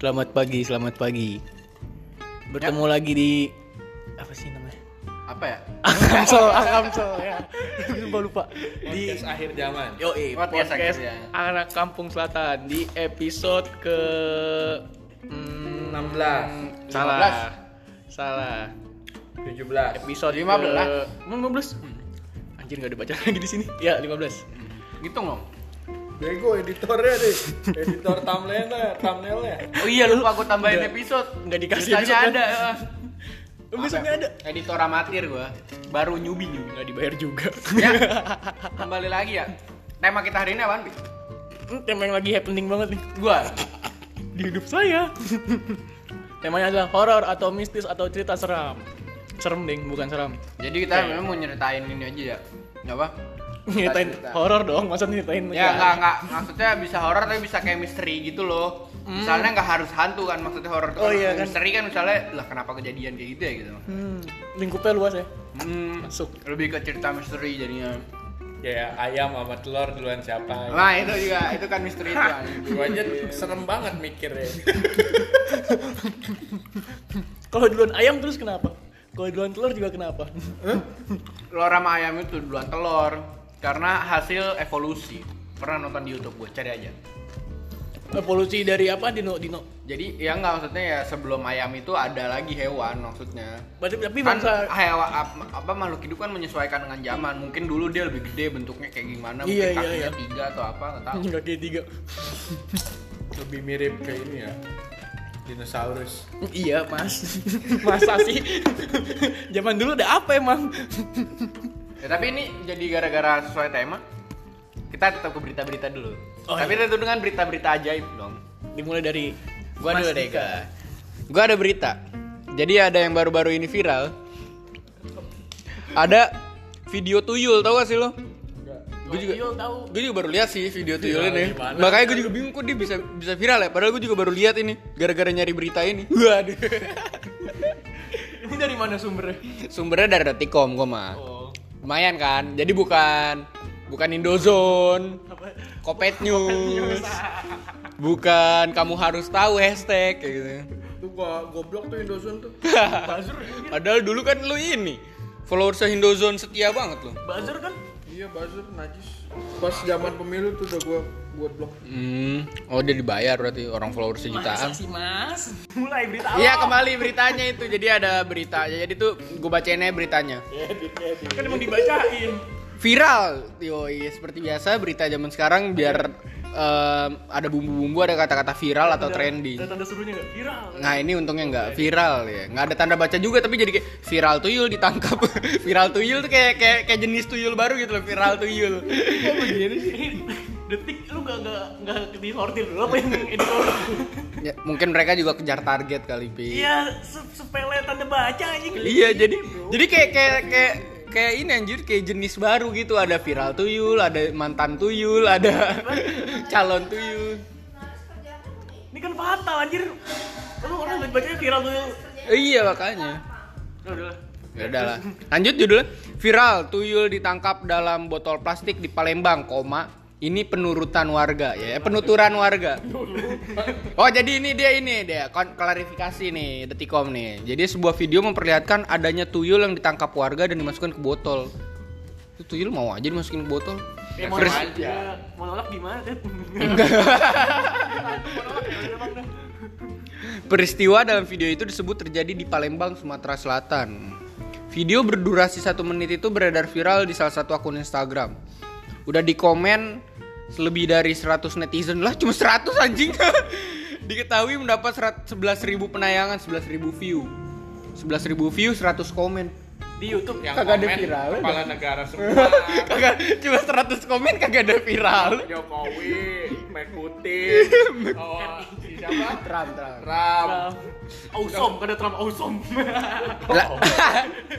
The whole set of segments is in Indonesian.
Selamat pagi, selamat pagi. Bertemu lagi di apa sih namanya? apa ya Akamsel, Akamsel ya. Lupa lupa. Di Podcast akhir zaman. Yo, Podcast podcast akhirnya. anak kampung selatan di episode ke hmm, 16. Salah. Salah. 17. Episode 15. ke- 15. Hmm. Anjir nggak dibaca lagi di sini. Ya, 15. gitu dong Bego editornya deh. Editor thumbnailnya, thumbnailnya. oh iya lupa gue tambahin Nggak- episode nggak dikasih Biasanya episode, ada. Oh, Besoknya ada. editor amatir gue baru nyubi nyubi Nggak dibayar juga. ya kembali lagi ya tema kita hari ini apaan Pi? Hmm, Tema yang lagi happening banget nih gua di hidup saya. Temanya adalah horor atau mistis atau cerita seram. Serem ding, bukan seram. jadi kita memang mau nyeritain ini aja ya nggak apa Nyeritain horor dong, masa nyeritain ya nggak nggak maksudnya bisa horor tapi bisa kayak misteri gitu loh misalnya nggak harus hantu kan maksudnya horor Hmm. Oh kan iya kan. misteri kan misalnya lah kenapa kejadian kayak gitu ya gitu Hmm, lingkupnya luas ya. hmm, Masuk. lebih ke cerita misteri jadinya Ya ayam sama telur duluan siapa? nah itu juga itu kan misteri itu. Gua aja serem banget mikirnya. Kalau duluan ayam terus kenapa? Kalau duluan telur juga kenapa? telur sama ayam itu duluan telur karena hasil evolusi pernah nonton di YouTube gue cari aja Evolusi dari apa Dino Dino? jadi ya nggak maksudnya ya sebelum ayam itu ada lagi hewan maksudnya Berarti tapi kan bangsa hewan apa, apa makhluk hidup kan menyesuaikan dengan zaman mungkin dulu dia lebih gede bentuknya kayak gimana mungkin Iya, iya, kakinya iya. tiga atau apa nggak tahu enggak kayak tiga. Lebih mirip ke ini ya. Dinosaurus. iya, Mas. Masa sih? Zaman dulu udah apa emang? Ya, tapi ini jadi gara-gara sesuai tema kita tetap ke berita-berita dulu Oh, tapi iya. tentu dengan berita-berita ajaib dong Dimulai dari Gua Mas dulu deh. Kak. Gua ada berita. Jadi ada yang baru-baru ini viral. Ada video tuyul, tau gak sih lo? Gue juga, gue juga baru lihat sih video tuyul ini. Makanya gue juga bingung kok dia bisa bisa viral ya. Padahal gue juga baru lihat ini, gara-gara nyari berita ini. Waduh. Ini dari mana sumbernya? Sumbernya dari Detikcom gue mah. Oh. Lumayan kan. Jadi bukan bukan Indozone, Apa? Kopet News. Bukan kamu harus tahu hashtag kayak gitu. Tuh gua goblok tuh Indozone tuh. Buzzer. Padahal dulu kan lu ini followers Indozone setia banget lo. Buzzer kan? Iya buzzer najis. Pas zaman pemilu tuh udah gua buat blok. Hmm, oh dia dibayar berarti orang followers Masa jutaan. sih, Mas? Mulai berita Iya kembali beritanya itu. Jadi ada berita. Jadi tuh gue bacain aja beritanya. Kan emang dibacain. Viral, yoi seperti biasa berita zaman sekarang biar em, ada bumbu-bumbu, ada kata-kata viral atau Ada- trendy. Ada tanda serunya nggak? Viral. Nah ini untungnya nggak viral ya, nggak ada tanda baca juga tapi jadi kayak viral tuyul ditangkap. viral tuyul tuh kayak kayak kayak jenis tuyul baru gitu loh, viral tuyul. Kok begini sih? Detik lu gak gak gak disortir dulu apa yang editor? ya, mungkin mereka juga kejar target kali pi. Iya, se- sepele tanda baca anjing. Iya jadi jadi kayak kayak kayak kayak ini anjir kayak jenis baru gitu ada viral tuyul, ada mantan tuyul, ada calon tuyul. Ini kan fatal anjir. Lu orang lagi bacanya viral. Eh, iya makanya. Udah udah. Ya udah lah. Lanjut judulnya. Viral tuyul ditangkap dalam botol plastik di Palembang, koma. Ini penurutan warga ya, penuturan warga. Oh, jadi ini dia ini dia klarifikasi nih Detikom nih. Jadi sebuah video memperlihatkan adanya tuyul yang ditangkap warga dan dimasukkan ke botol. Itu tuyul mau aja dimasukin ke botol. Eh, mau aja. Gimana? Peristiwa dalam video itu disebut terjadi di Palembang, Sumatera Selatan. Video berdurasi satu menit itu beredar viral di salah satu akun Instagram. Udah dikomen lebih dari 100 netizen lah, cuma 100 anjing. Diketahui mendapat 11.000 penayangan, 11.000 view. 11.000 view, 100 komen. Di YouTube Yang Kagak ada viral, Kepala negara semua. Kagak cuma 100 komen kagak ada viral. Jokowi, Mek Putin, oh, si siapa? Trump, Trump. Ram. Trump. Awesome, kata Trump awesome.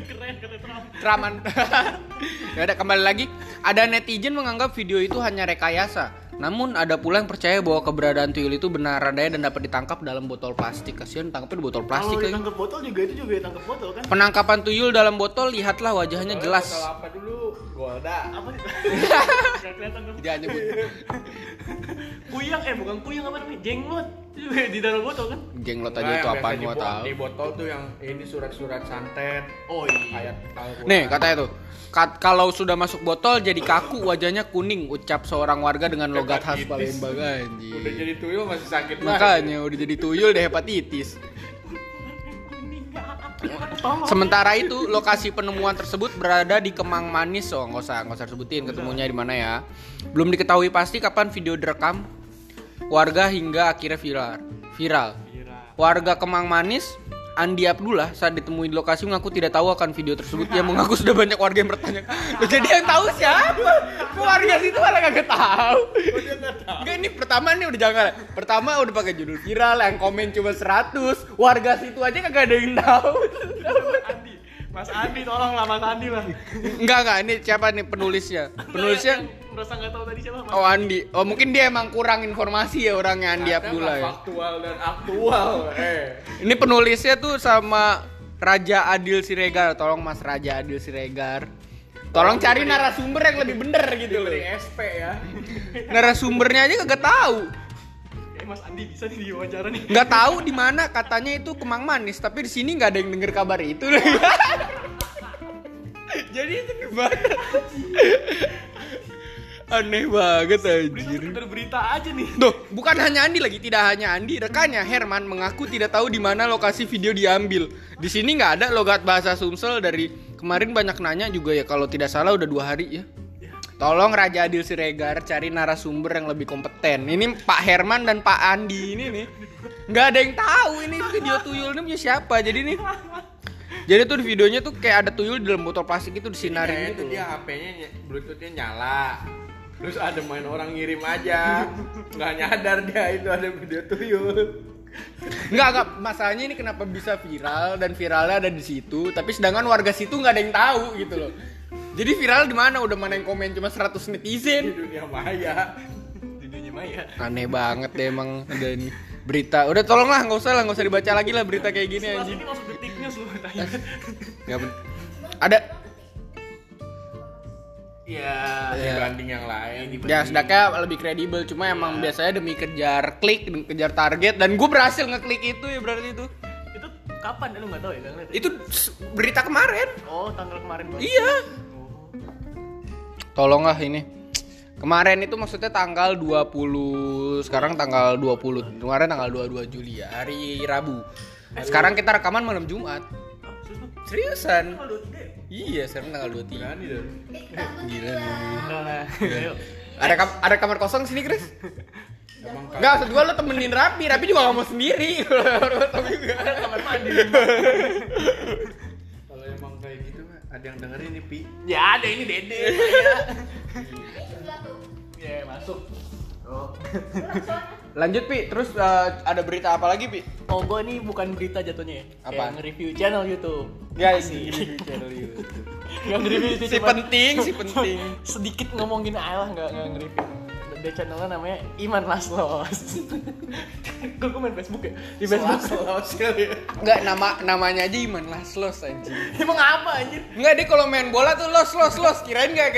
Keren kata Trump. Traman. ya udah kembali lagi. Ada netizen menganggap video itu hanya rekayasa Namun ada pula yang percaya bahwa keberadaan tuyul itu benar adanya dan dapat ditangkap dalam botol plastik. Kasihan tangkapnya di botol plastik Kalau ditangkap botol juga itu juga ditangkap botol kan? Penangkapan tuyul dalam botol lihatlah wajahnya jelas. Botol apa dulu? Golda. Apa sih? Gak kelihatan tuh. Jangan nyebut. Kuyang eh bukan kuyang apa namanya? Jenglot. Di dalam botol kan? Jenglot Nah, aja itu di gua tahu. Di botol tuh yang ini surat-surat santet, Oh iya. ayat Al-Qur'an. Nih katanya tuh kat- kalau sudah masuk botol jadi kaku wajahnya kuning ucap seorang warga dengan logat khas. Palembang anjing. Udah jadi tuyul masih sakit banget. Makanya udah jadi tuyul deh hepatitis. Sementara itu lokasi penemuan tersebut berada di Kemang Manis. Oh nggak usah nggak usah sebutin ketemunya di mana ya. Belum diketahui pasti kapan video direkam warga hingga akhirnya viral. Viral. Warga Kemang Manis Andi Abdullah saat ditemui di lokasi mengaku tidak tahu akan video tersebut. Ia mengaku sudah banyak warga yang bertanya. "Loh, Jadi yang tahu siapa? Warga situ malah kagak tahu. Enggak ini pertama nih udah jangan. Pertama udah pakai judul viral yang komen cuma 100. Warga situ aja kagak ada yang tahu. Andi. Mas Andi tolong lah Mas Andi lah. Enggak enggak ini siapa nih penulisnya? Penulisnya merasa nggak tahu tadi siapa? Mas Oh Andi. Oh mungkin dia emang kurang informasi ya orangnya Andi Kadang Abdullah lah ya. Faktual dan aktual. Eh. Ini penulisnya tuh sama Raja Adil Siregar. Tolong Mas Raja Adil Siregar. Tolong cari narasumber yang lebih bener gitu loh. SP ya. Narasumbernya aja kagak tahu. Eh Mas Andi bisa nih diwawancara nih. Nggak tahu di mana katanya itu Kemang Manis, tapi di sini nggak ada yang denger kabar itu. Jadi itu gimana? Aneh banget Berita anjir. sekedar berita aja nih. Duh, bukan hanya Andi lagi, tidak hanya Andi, rekannya Herman mengaku tidak tahu di mana lokasi video diambil. Di sini nggak ada logat bahasa Sumsel dari kemarin banyak nanya juga ya kalau tidak salah udah dua hari ya. Tolong Raja Adil Siregar cari narasumber yang lebih kompeten. Ini Pak Herman dan Pak Andi ini nih. Nggak ada yang tahu ini video tuyul ini punya siapa. Jadi nih jadi tuh di videonya tuh kayak ada tuyul di dalam botol plastik itu disinarin itu gitu. dia HP-nya ny- Bluetooth-nya nyala. Terus ada main orang ngirim aja. Nggak nyadar dia itu ada video tuyul. Enggak, enggak. Masalahnya ini kenapa bisa viral dan viralnya ada di situ, tapi sedangkan warga situ nggak ada yang tahu gitu loh. Jadi viral di mana? Udah mana yang komen cuma 100 Di netizen. dunia maya. Di dunia maya. Aneh banget deh emang ada ini berita. Udah tolonglah nggak usah lah, nggak usah dibaca lagi lah berita kayak gini anjing. ini masuk detik news lu tanya. Nggak ada Iya. Iya. Dibanding yang lain. ya sedaknya lebih kredibel cuma emang biasanya demi kejar klik demi kejar target dan gue berhasil ngeklik itu ya berarti itu Itu kapan lu nggak tahu ya? Ya? itu berita kemarin Oh tanggal kemarin banget. iya Oh. tolonglah ini kemarin itu maksudnya tanggal 20 sekarang tanggal 20 kemarin tanggal 22 Juli ya hari Rabu sekarang kita rekaman malam Jumat seriusan Tanggal 23 ya? Iya sekarang tanggal 23 Berani dah. gila nih. Ayo. ada kam- ada kamar kosong sini Chris Emang Enggak, maksud gua lo temenin Rapi, Rapi juga gak mau sendiri Tapi enggak. Kamar mandi. kalau emang kayak gitu mah, ada yang dengerin nih Pi. Ya ada ini Dede. saya. Ya masuk. Oh. Lanjut Pi, terus eh, ada berita apa lagi Pi? Oh gua ini bukan berita jatuhnya ya. Apa? Kayak nge-review channel YouTube. Ya Asik. ini channel YouTube Yang nge-review itu Si penting, si penting sedikit ngomongin aja lah nggak nggak nge-review. Dia channelnya namanya Iman Laslos. Gue gue main Facebook ya. Di Facebook. Enggak, nama namanya aja Iman Laslos anjing Emang apa anjir? Enggak, dia kalau main bola tuh los los los Kirain gak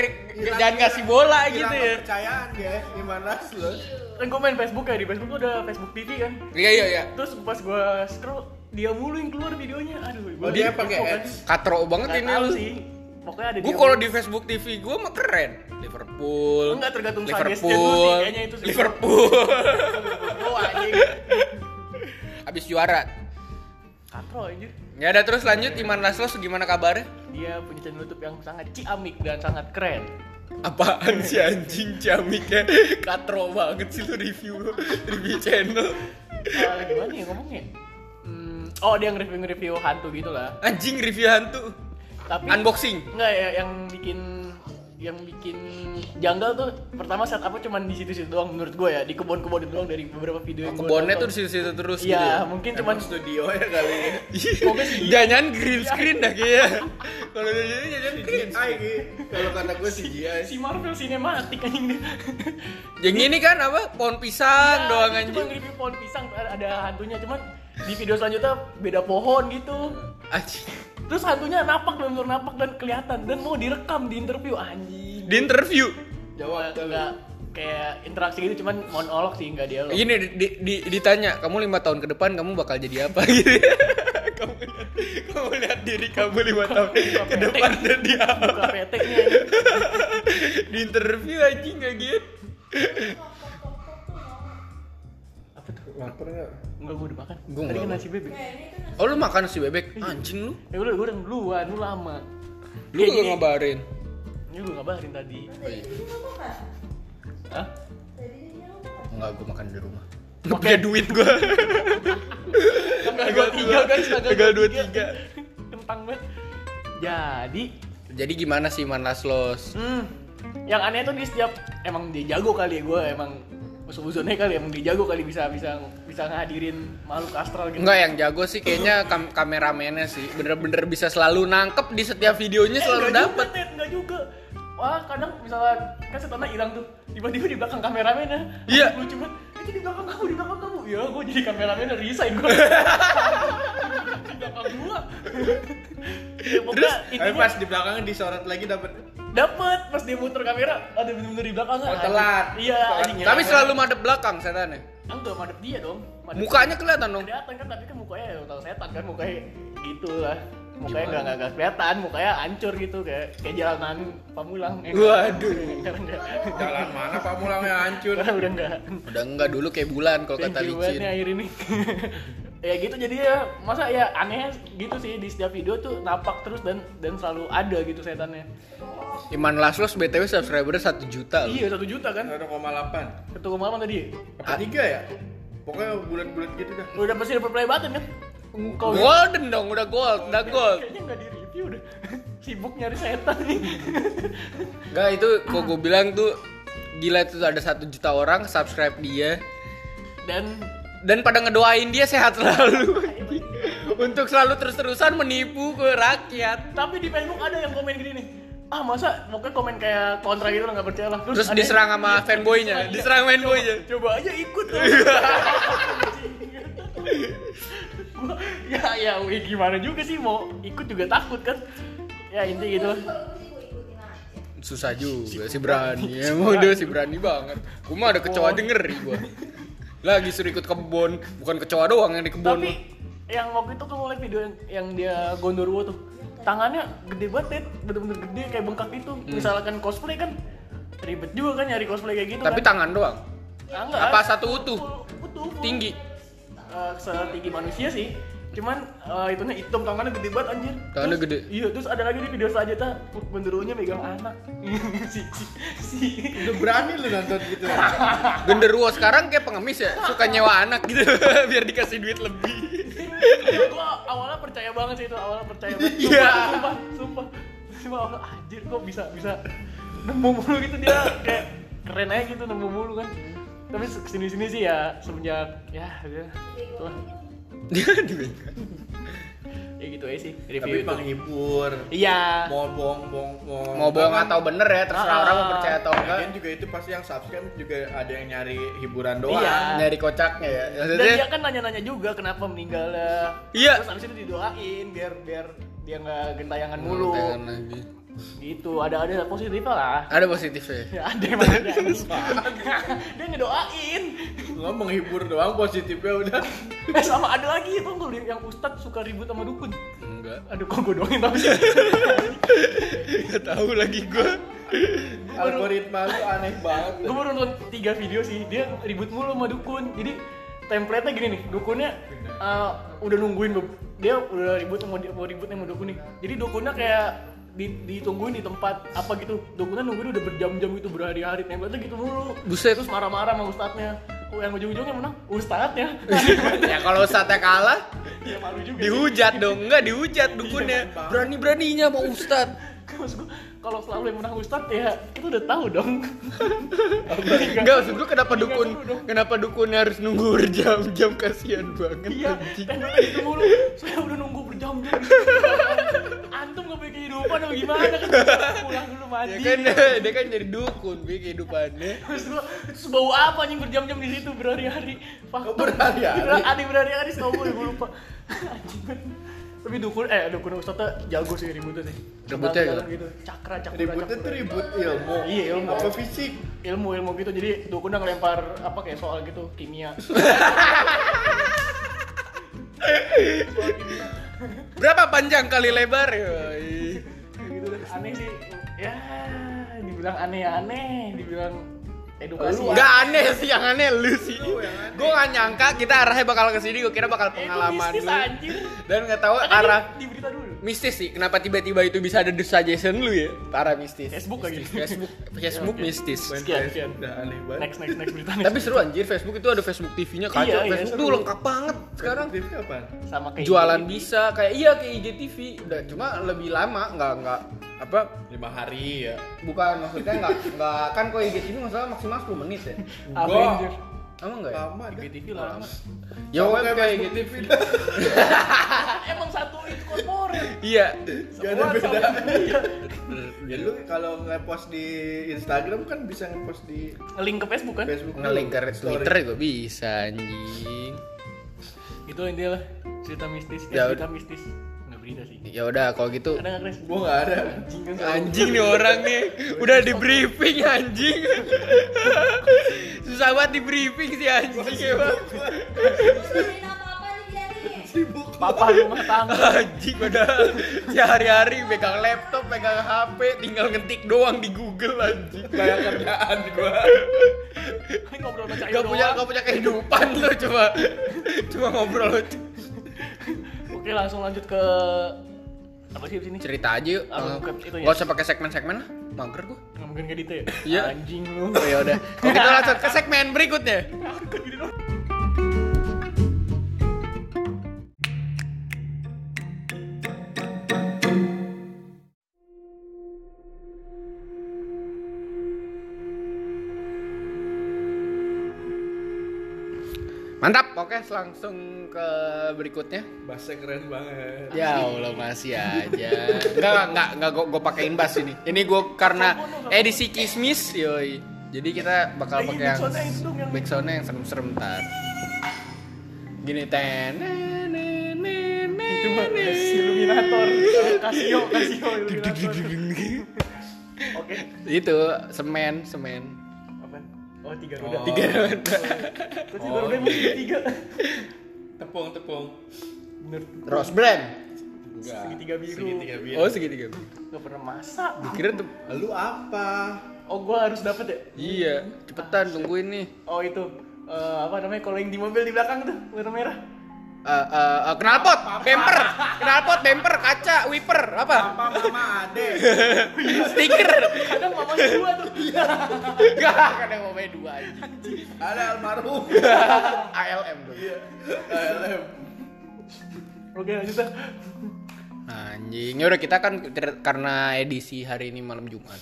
jangan kasih bola gitu ya Kepercayaan ya, gimana lo? Kan gue main Facebook ya di Facebook tuh ada Facebook TV kan. Iya iya iya Terus pas gue scroll dia mulu yang keluar videonya. Aduh, Oh, gua dia pakai kan. ads. Katro banget ini lu sih. Pokoknya ada Gue kalau di Facebook TV gue mah keren Liverpool Enggak, tergantung sih, Liverpool kayaknya itu sih. Liverpool Oh anjing. Abis juara Katro anjir. Ya udah terus lanjut Iman Laslos gimana kabarnya? Dia punya channel YouTube yang sangat ciamik dan sangat keren. Apaan sih anjing camiknya Katro banget sih lu review Review channel Eh, gimana ya ngomongnya? Hmm, oh dia nge-review nge-review hantu gitu lah. Anjing review hantu Tapi Unboxing Enggak ya yang bikin yang bikin janggal tuh pertama setupnya cuma di situ-situ doang menurut gue ya di kebun-kebun itu doang dari beberapa video yang gua Kebonnya tuh di situ-situ terus Iya, gitu ya. mungkin cuma Cuman studio ya kali ya. Sih. Jangan green screen dah kayaknya. Kalau sini jangan green gitu. Kalau kata gue CGI. si Marvel sinematik anjing dia. Yang ini kan apa? Pohon pisang Ya, doang dia anjing. Cuma nge-review pohon pisang ada ada hantunya cuman di video selanjutnya beda pohon gitu. Anjing. Terus hantunya napak benar napak dan kelihatan dan mau direkam di interview anjing. Di interview. Jawab enggak kayak interaksi gitu cuman monolog sih enggak dialog. Gini di, di, di- ditanya, kamu lima tahun ke depan kamu bakal jadi apa gitu. kamu lihat, kamu lihat diri kamu lima tahun ke depan jadi apa? Buka. Di interview anjing kayak gitu. Apa tuh? Lapar nggak? Enggak gue udah makan. Gua Tadi kan nasi bebek. Oh lu makan nasi bebek? Anjing lu. Ya udah gue udah duluan, lu lama. Lu Kayak gak ngabarin. Ini gue ngabarin tadi. Oh, iya. Hah? Enggak, gue makan di rumah. Gak punya duit gue. Tanggal 23 guys, Tanggal 23. Kentang banget. Jadi, Jadi gimana sih Man Laslos? hmm, yang aneh tuh di setiap emang dia jago kali ya gue emang musuh-musuhnya kali emang dia jago kali bisa bisa bisa ngadirin makhluk astral gitu. Enggak yang jago sih kayaknya kam kameramennya sih bener-bener bisa selalu nangkep di setiap videonya Eh, selalu enggak dapet juga, Ted, enggak juga. Wah, kadang misalnya kan setannya hilang tuh, tiba-tiba di belakang kameramennya. Iya. Lucu banget. Itu di belakang kamu, di belakang kamu. Ya, gue jadi kameramennya resign gue. di belakang gua. ya, Tapi intinya pas di belakangnya disorot lagi dapat. dapet pas dia muter kamera ada bener-bener di belakang Oh, telat. Iya, tapi selalu madep belakang setannya enggak madep dia dong. Madep mukanya kelihatan dong kelihatan kan tapi kan mukanya ya tahu setan kan mukanya gitu lah. Mukanya enggak enggak kelihatan, mukanya hancur gitu kayak kayak jalanan pamulang. Eh, Waduh. Jalan mana Pak Mulangnya hancur. Sekarang udah enggak. udah enggak dulu kayak bulan kalau kata licin akhir ini. ya gitu jadi ya masa ya aneh gitu sih di setiap video tuh napak terus dan dan selalu ada gitu setannya. Iman Laslos btw subscribernya satu juta loh. Iya satu juta kan? 1,8. Satu koma delapan tadi. Apa tiga ya? Pokoknya bulat-bulat gitu dah. Udah pasti dapat play button kan? Kalau golden dong udah gold udah gold kayaknya nggak di review udah sibuk nyari setan nih. Enggak itu kok gue bilang tuh gila itu ada satu juta orang subscribe dia Dan dan pada ngedoain dia sehat selalu untuk selalu terus-terusan menipu ke rakyat tapi di Facebook ada yang komen gini nih. Ah masa pokoknya komen kayak kontra gitu nggak percaya lah. Terus ada- diserang sama Iya, fanboy-nya, diserang fanboy-nya. Coba, coba aja ikut ya ya wih, gimana juga sih mau ikut juga takut kan. Ya inti gitu. susah juga si berani. Emang dia si berani banget. Mah ada kecoa aja ngeri gua. Lagi suruh ikut kebun bukan kecoa doang yang di kebun Tapi yang waktu itu tuh ngeliat video yang, yang dia Gondorwo tuh. Tangannya gede banget bener-bener gede kayak bengkak itu misalkan cosplay kan ribet juga kan nyari cosplay kayak gitu Hmm. tapi kan. tangan doang? Ah, enggak. apa satu utuh? Utuh full. tinggi Eh, setinggi manusia sih. Cuman eh, itunya hitam tangannya gede banget anjir. Tangannya Terus- gede. iya terus ada lagi di video selanjutnya Gondorwonya megang anak. Si si si. Udah berani lu nonton gitu. genderuwo sekarang kayak pengemis ya suka nyewa anak gitu biar dikasih duit lebih. Iya, gua awalnya percaya banget sih itu awalnya percaya banget. Sumpah Iya. sumpah sumpah sumpah. Awalnya anjir kok bisa bisa nemu mulu gitu dia kayak keren aja gitu nemu mulu kan tapi ke sini sini sih ya semenjak ya ya tuh ya gitu aja sih Tapi review itu penghibur. iya Mau bohong bohong bohong. mau bohong atau bener ya terserah Ah. orang mau percaya atau enggak Lagian juga itu pasti yang subscribe juga ada yang nyari hiburan doang. Iya. nyari kocaknya ya dan maksudnya dia kan nanya-nanya juga kenapa meninggalnya Iya. terus abis itu didoain biar biar dia nggak gentayangan mulu. Gitu ada ada positifnya lah. Ada positifnya Ya, ada emang ada. Dia ngedoain. Lo menghibur doang positifnya udah. eh sama ada lagi itu enggak yang ustadz suka ribut sama dukun? Enggak. Aduh kok gue doain tapi sih? Gak tahu lagi gua. Algoritma lu aneh banget. gue baru nonton tiga video sih dia ribut mulu sama dukun. Jadi template-nya gini nih dukunnya eh, udah nungguin dia udah ribut mau, mau ribut sama dukun nih. Jadi dukunnya kayak di, ditungguin di tempat apa gitu dukunnya nungguin udah berjam-jam gitu berhari-hari template-nya gitu mulu Buset. terus marah-marah sama ustadznya oh, yang ujung-ujungnya menang ustadznya ya kalau saatnya kalah ya malu juga sih. dihujat dong, enggak dihujat dukunnya. Iya, Bang. Berani-beraninya mau ustad. Maksud gue, kalau selalu yang menang Ustadz ya kita udah tahu dong. Enggak, maksud gue kenapa dukun kenapa dukunnya harus nunggu berjam-jam kasihan banget Iya, anjing. tenda itu mulu. Saya udah nunggu berjam-jam. Antum gak punya kehidupan atau gimana kan? Pulang dulu mandi. Ya kan dia kan jadi dukun bi kehidupannya. Terus gua, terus bau apa anjing berjam-jam di situ berhari-hari? Fakta. Oh, berhari-hari? Berhari berhari-hari setahu gue lupa. Anjing. Tapi dukun eh dukun ustadz jago sih ributnya sih. Ributnya gitu? gitu. Cakra cakra. Ributnya tuh ribut ilmu. Iya, ilmu. Apa fisik? ilmu ilmu gitu jadi dukun udah ngelempar apa kayak soal gitu kimia. Berapa panjang kali lebar? Kayak gitu aneh sih. Ya dibilang aneh ya aneh, dibilang edukasi. Lu. Enggak aneh sih, yang aneh lu sih. Gue gak nyangka kita arahnya bakal ke sini, gue kira bakal Eh, pengalaman mistis, lu. anjir. Dan gak tahu Kan arah di, di dulu. mistis sih. Kenapa tiba-tiba itu bisa ada the suggestion lu ya? Arah mistis. Facebook lagi. Facebook, Facebook Ya, oke. mistis. Sekian, sekian. Udah aneh banget. Next next next berita next. Tapi seru anjir, Facebook itu ada Facebook TV-nya kacau. Iya, iya, Facebook seru. tuh lengkap banget sekarang. TV kapan? sama kayak Jualan bisa kayak iya kayak IGTV, udah cuma lebih lama, nggak nggak apa Lima hari ya. bukan maksudnya nggak nggak kan kok IGTV masalah maksimal 10 menit ya. Avengers. Emang enggak ya? Lama. IGTV lama. Ya web kayak IGTV. TV dah. Emang satu itu korporat. Iya. Gak ada beda. Iya. Ya lu kalau nge-post di Instagram kan bisa nge-post di Nge-link ke Facebook kan? Facebook. Nge-link ke. Twitter juga bisa anjing. Itu intinya lah cerita mistis. Eh, Ya, cerita mistis. Berita sih. Ya udah kalau gitu Ada nggak Chris? Gua nggak ada. Anjing kan nih orang nih udah di briefing anjing susah banget di briefing sih anjing nih. Sibuk. Papa rumah tangga. anjing padahal sehari-hari pegang laptop pegang HP tinggal ngetik doang di Google anjing Kayak kerjaan gua. Ini ngobrol sama Cahyo gak punya gak punya kehidupan lu cuma cuma ngobrol Oke langsung lanjut ke apa sih di sini? cerita aja yuk Ah, bukan itu ya. gak usah pakai segmen-segmen lah mager gua Nggak mungkin kayak gitu ya? Iya. Anjing lu. oh ya udah kita langsung ke segmen berikutnya Mantap, oke langsung ke berikutnya. Bahasa keren banget. Ya Allah masih aja. Enggak enggak enggak gue gue pakein bass ini. Ini gue karena edisi kismis yoi. Jadi kita bakal Eh, pakai yang backsoundnya yang- serem-serem ntar. Gini ten. Itu mah Illuminator. Casio. Oke. Itu semen semen. Oh tiga Oh. roda. Tiga roda. Terus tiga roda emang tiga. Tepung tepung. Bener. Rose brand. Enggak. Segitiga biru. Segitiga biru. Oh segitiga. Gak pernah masak. Kira tuh. Lu apa? Oh gua harus dapet ya? Iya, cepetan tungguin nih. Oh itu eh, apa namanya kalau yang di mobil di belakang tuh warna merah. Eh eh eh, knalpot, bumper, knalpot, bumper, kaca, wiper, apa? Papa mama ade. Stiker. Kadang mamanya dua tuh. Enggak, yang mau main dua aja. Ada almarhum. ALM dong. ALM. Oke lanjut dah. Anjing, ya udah kita kan karena edisi hari ini malam Jumat.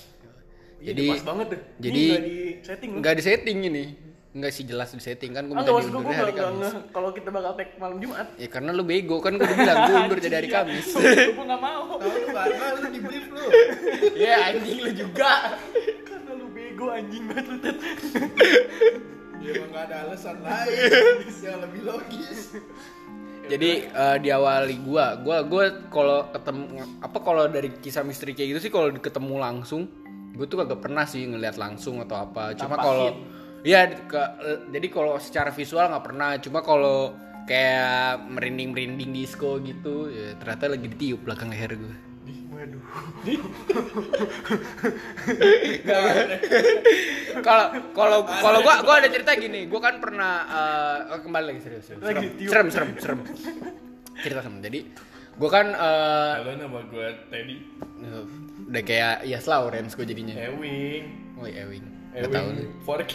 Jadi Jadi pas banget tuh. jadi- nggak di setting nggak di setting ini. Enggak sih jelas di setting kan gue Ah, minta gua diundur gua hari Kamis. kalau kita bakal tag malam Jumat. Ya karena lu bego kan gue udah bilang gue undur jadi hari Kamis. Gua nggak mau. Tahu lu enggak? Enggak lu di brief lu. Ya anjing lu juga. Karena lu bego anjing banget lu. Ya emang enggak ada alasan lain yang lebih logis. Jadi eh, diawali gua, gua gua kalau ketemu apa kalau dari kisah misteri kayak gitu sih kalau ketemu langsung, gue tuh kagak pernah sih ngelihat langsung atau apa. Cuma kalau. Iya, jadi kalau secara visual nggak pernah. Cuma kalau kayak merinding-merinding disco gitu, ya ternyata lagi ditiup belakang leher gue. Waduh. Kalau kalau kalau gua gua ada cerita gini, gua kan pernah eh, oh, kembali lagi serius. serius. Lagi Serem, serem, serem, serem. Cerita sama. Jadi gua kan eh, Halo nama gue Teddy. udah kayak Yas Lawrence gue jadinya. Ewing. Oh, Ewing. Gak tahu Ewing lu. 4K.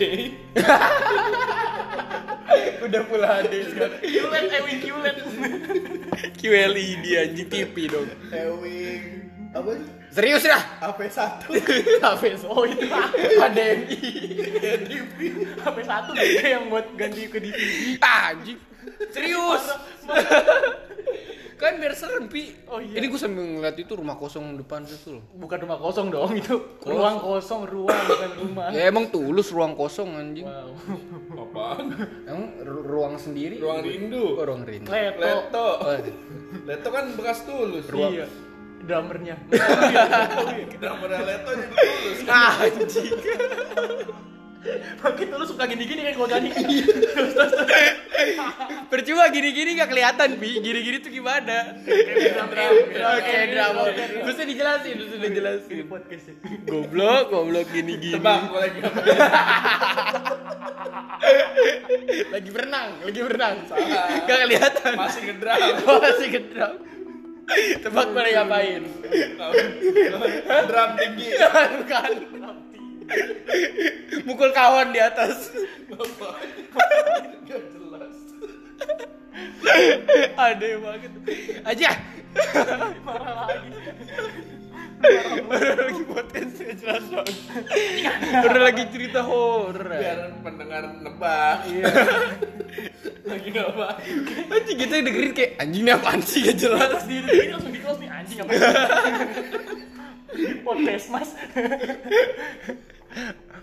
Udah pula HD sekarang. Qlet, Ewing Qlet. QLED anjing TV dong. Ewing. Apa sih? Serius dah. HP satu. HP oh itu HDMI HP satu beda yang buat ganti ke DVD Ah, anjing. Serius. Kan biar serem, Pi. Oh, iya. Ini gue sambil ngeliat itu rumah kosong depan situ loh. bukan rumah kosong dong itu ruang kosong ruang bukan rumah Ya emang tulus ruang kosong anjing. wow Apaan? Emang ru- ruang sendiri? Ruang rindu. Oh, ruang rindu. Leto Leto. Oh, Leto kan bekas tulus. iya drummernya Drummer Leto jadi tulus. ah, anjing. Makin lu suka gini-gini kan kalau nyanyi Percuma gini-gini gak kelihatan, Pi. Gini-gini tuh gimana? Oke, drama. Bisa dijelasin, bisa dijelasin. podcast ya. Goblok, goblok gini-gini. Tebak gue lagi? Lagi berenang, lagi berenang. Gak kelihatan. Masih ngedram. Masih gedram. Tebak boleh ngapain? Drum tinggi. Bukan. Mukul kawan di atas. Gak jelas. Ada banget. Aja. marah lagi Udah lagi gak jelas dong. Udah lagi cerita horor. Biar pendengar nebak. iya lagi apa Anjing kita dengerin kayak anjing ini apaan sih gak jelas. pas di langsung di close nih anjing apa podcast mas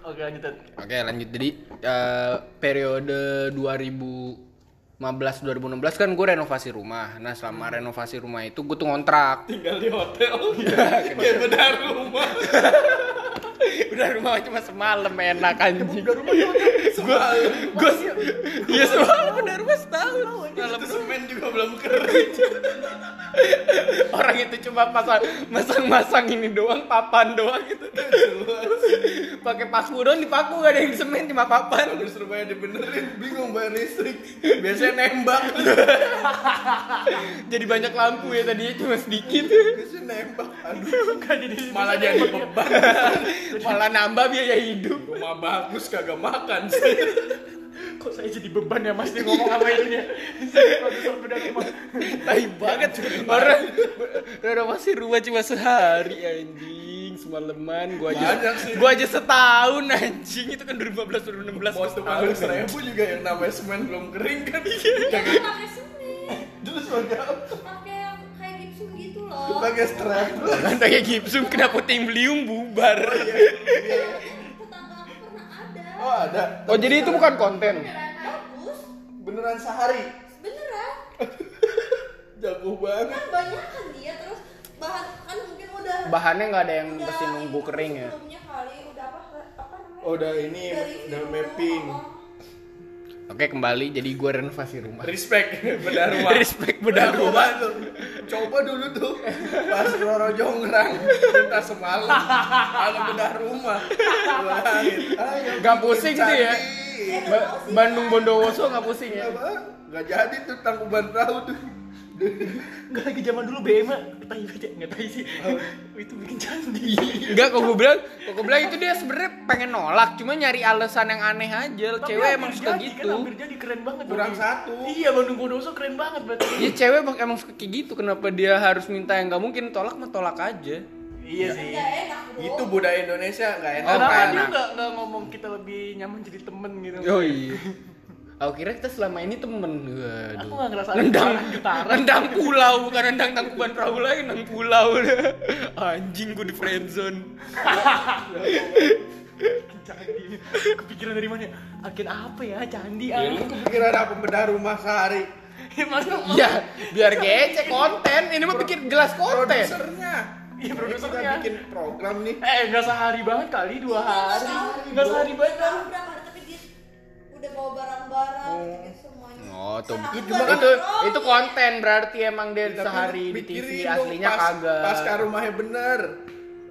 oke lanjut. Oke lanjut jadi eh, periode 2015 2016 kan gue renovasi rumah. Nah selama renovasi rumah itu gue tuh ngontrak. Tinggal di hotel. Kayak benar rumah. Udah rumah cuma semalam enak anjing. udah rumah Semalam. Gue iya semalam udah rumah setahun. Malam Itu semen juga belum kering. orang itu cuma pasang masang-masang ini doang papan doang gitu. Pakai paku doang dipaku gak ada yang semen cuma papan. Kalau Surabaya dibenerin bingung bayar listrik. Biasanya nembak. Jadi banyak lampu ya tadinya cuma sedikit. Biasanya nembak. Aduh. Jadi Malah jadi beban. Malah nambah biaya hidup. Rumah bagus kagak makan sih. kok saya jadi beban ya mas nih ngomong apa itunya Saya produser beda rumah Tai banget orang renovasi rumah cuma sehari anjing semalaman gua aja Banyak sih. gua aja setahun anjing itu kan 2015 2016 Mau gua tuh setahun seribu juga yang namanya semen belum kering kan. Jangan pakai semen. Terus pakai apa? Pakai Pakai strap. kan kayak gipsum kena puting beliung bubar Tetangga aku pernah ada. Oh ada. oh jadi itu bukan konten Beneran bagus. Beneran sehari. Beneran. Jago banget. Kan banyak kan dia terus bahan kan mungkin udah bahannya nggak ada yang udah mesti nunggu kering ya Sebelumnya kali udah apa apa namanya? Oh, udah ini, Dari udah mapping. oh, oke kembali jadi gua renovasi rumah Respect bedah rumah. Respect bedah rumah. tuh. Coba dulu tuh pas Roro Jonggrang minta semalam ada bedah rumah. Ayo, Gak pusing tuh ya? Ba- sih, Bandung. Bondowoso nggak pusing ya? Gak jadi tuh tangkuban perahu tuh. Nggak lagi zaman dulu BM tai aja nggak tahu sih itu bikin candi Enggak, kok gue bilang, kok gue bilang itu dia sebenarnya pengen nolak, cuma nyari alasan yang aneh aja. Tapi cewek emang suka jadi, gitu. kan hampir jadi keren banget Kurang berarti. satu. iya Bandung Bondowoso keren banget berarti Ya cewek emang, emang suka kayak gitu. Kenapa dia harus minta yang nggak mungkin tolak mah tolak aja. iya Kan sih enak. Itu budaya Indonesia nggak enak. Oh, Kenapa nggak dia enak. nggak nggak ngomong kita lebih nyaman jadi temen gitu Oh iya. Aku kira kita selama ini temen. Waduh. Aku nggak ngerasa nendang, getaran. nendang pulau bukan nendang tangkuban perahu lagi, nendang pulau. Anjing gue di friendzone. candi kepikiran dari mana ya? agen apa ya candi Ya, ah lu kepikiran apa bedah rumah sehari? ya Ya, biar gece konten. Ini mah bikin jelas konten. Produsernya. Iya, produsernya. Kita bikin program nih. eh nggak sehari banget kali dua hari tahu. nggak sehari banget barang-barang gitu semuanya. Oh, tuh. Itu, itu, nongkrong. itu konten berarti emang dia Tapi sehari di TV dong, aslinya pas, kagak. Pas ke rumahnya bener.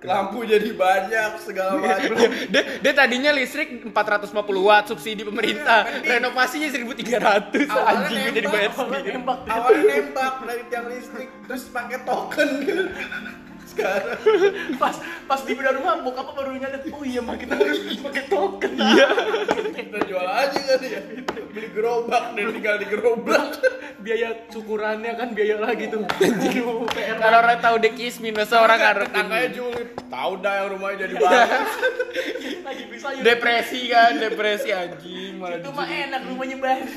Lampu jadi banyak segala macam. dia, dia tadinya listrik 450 watt subsidi pemerintah renovasinya 1300 Awalnya anjing gue jadi nembak, bayar Awalnya sendiri nembak Awalnya nembak dari tiang listrik terus pakai token gitu. sekarang. Pas pas di bedah rumah bokap baru nyadar oh iya mah kita harus pakai token. Iya. Kita jual aja kan ya. Beli gerobak dan tinggal di gerobak. Biaya syukurannya kan biaya lagi tuh. Aduh, PR. Kalau orang tahu The Kismin, masa orang ngarep tetangganya julid tahu dah yang rumahnya jadi bagus. Lagi bisa ya depresi kan, depresi anjing malah itu mah enak rumahnya baru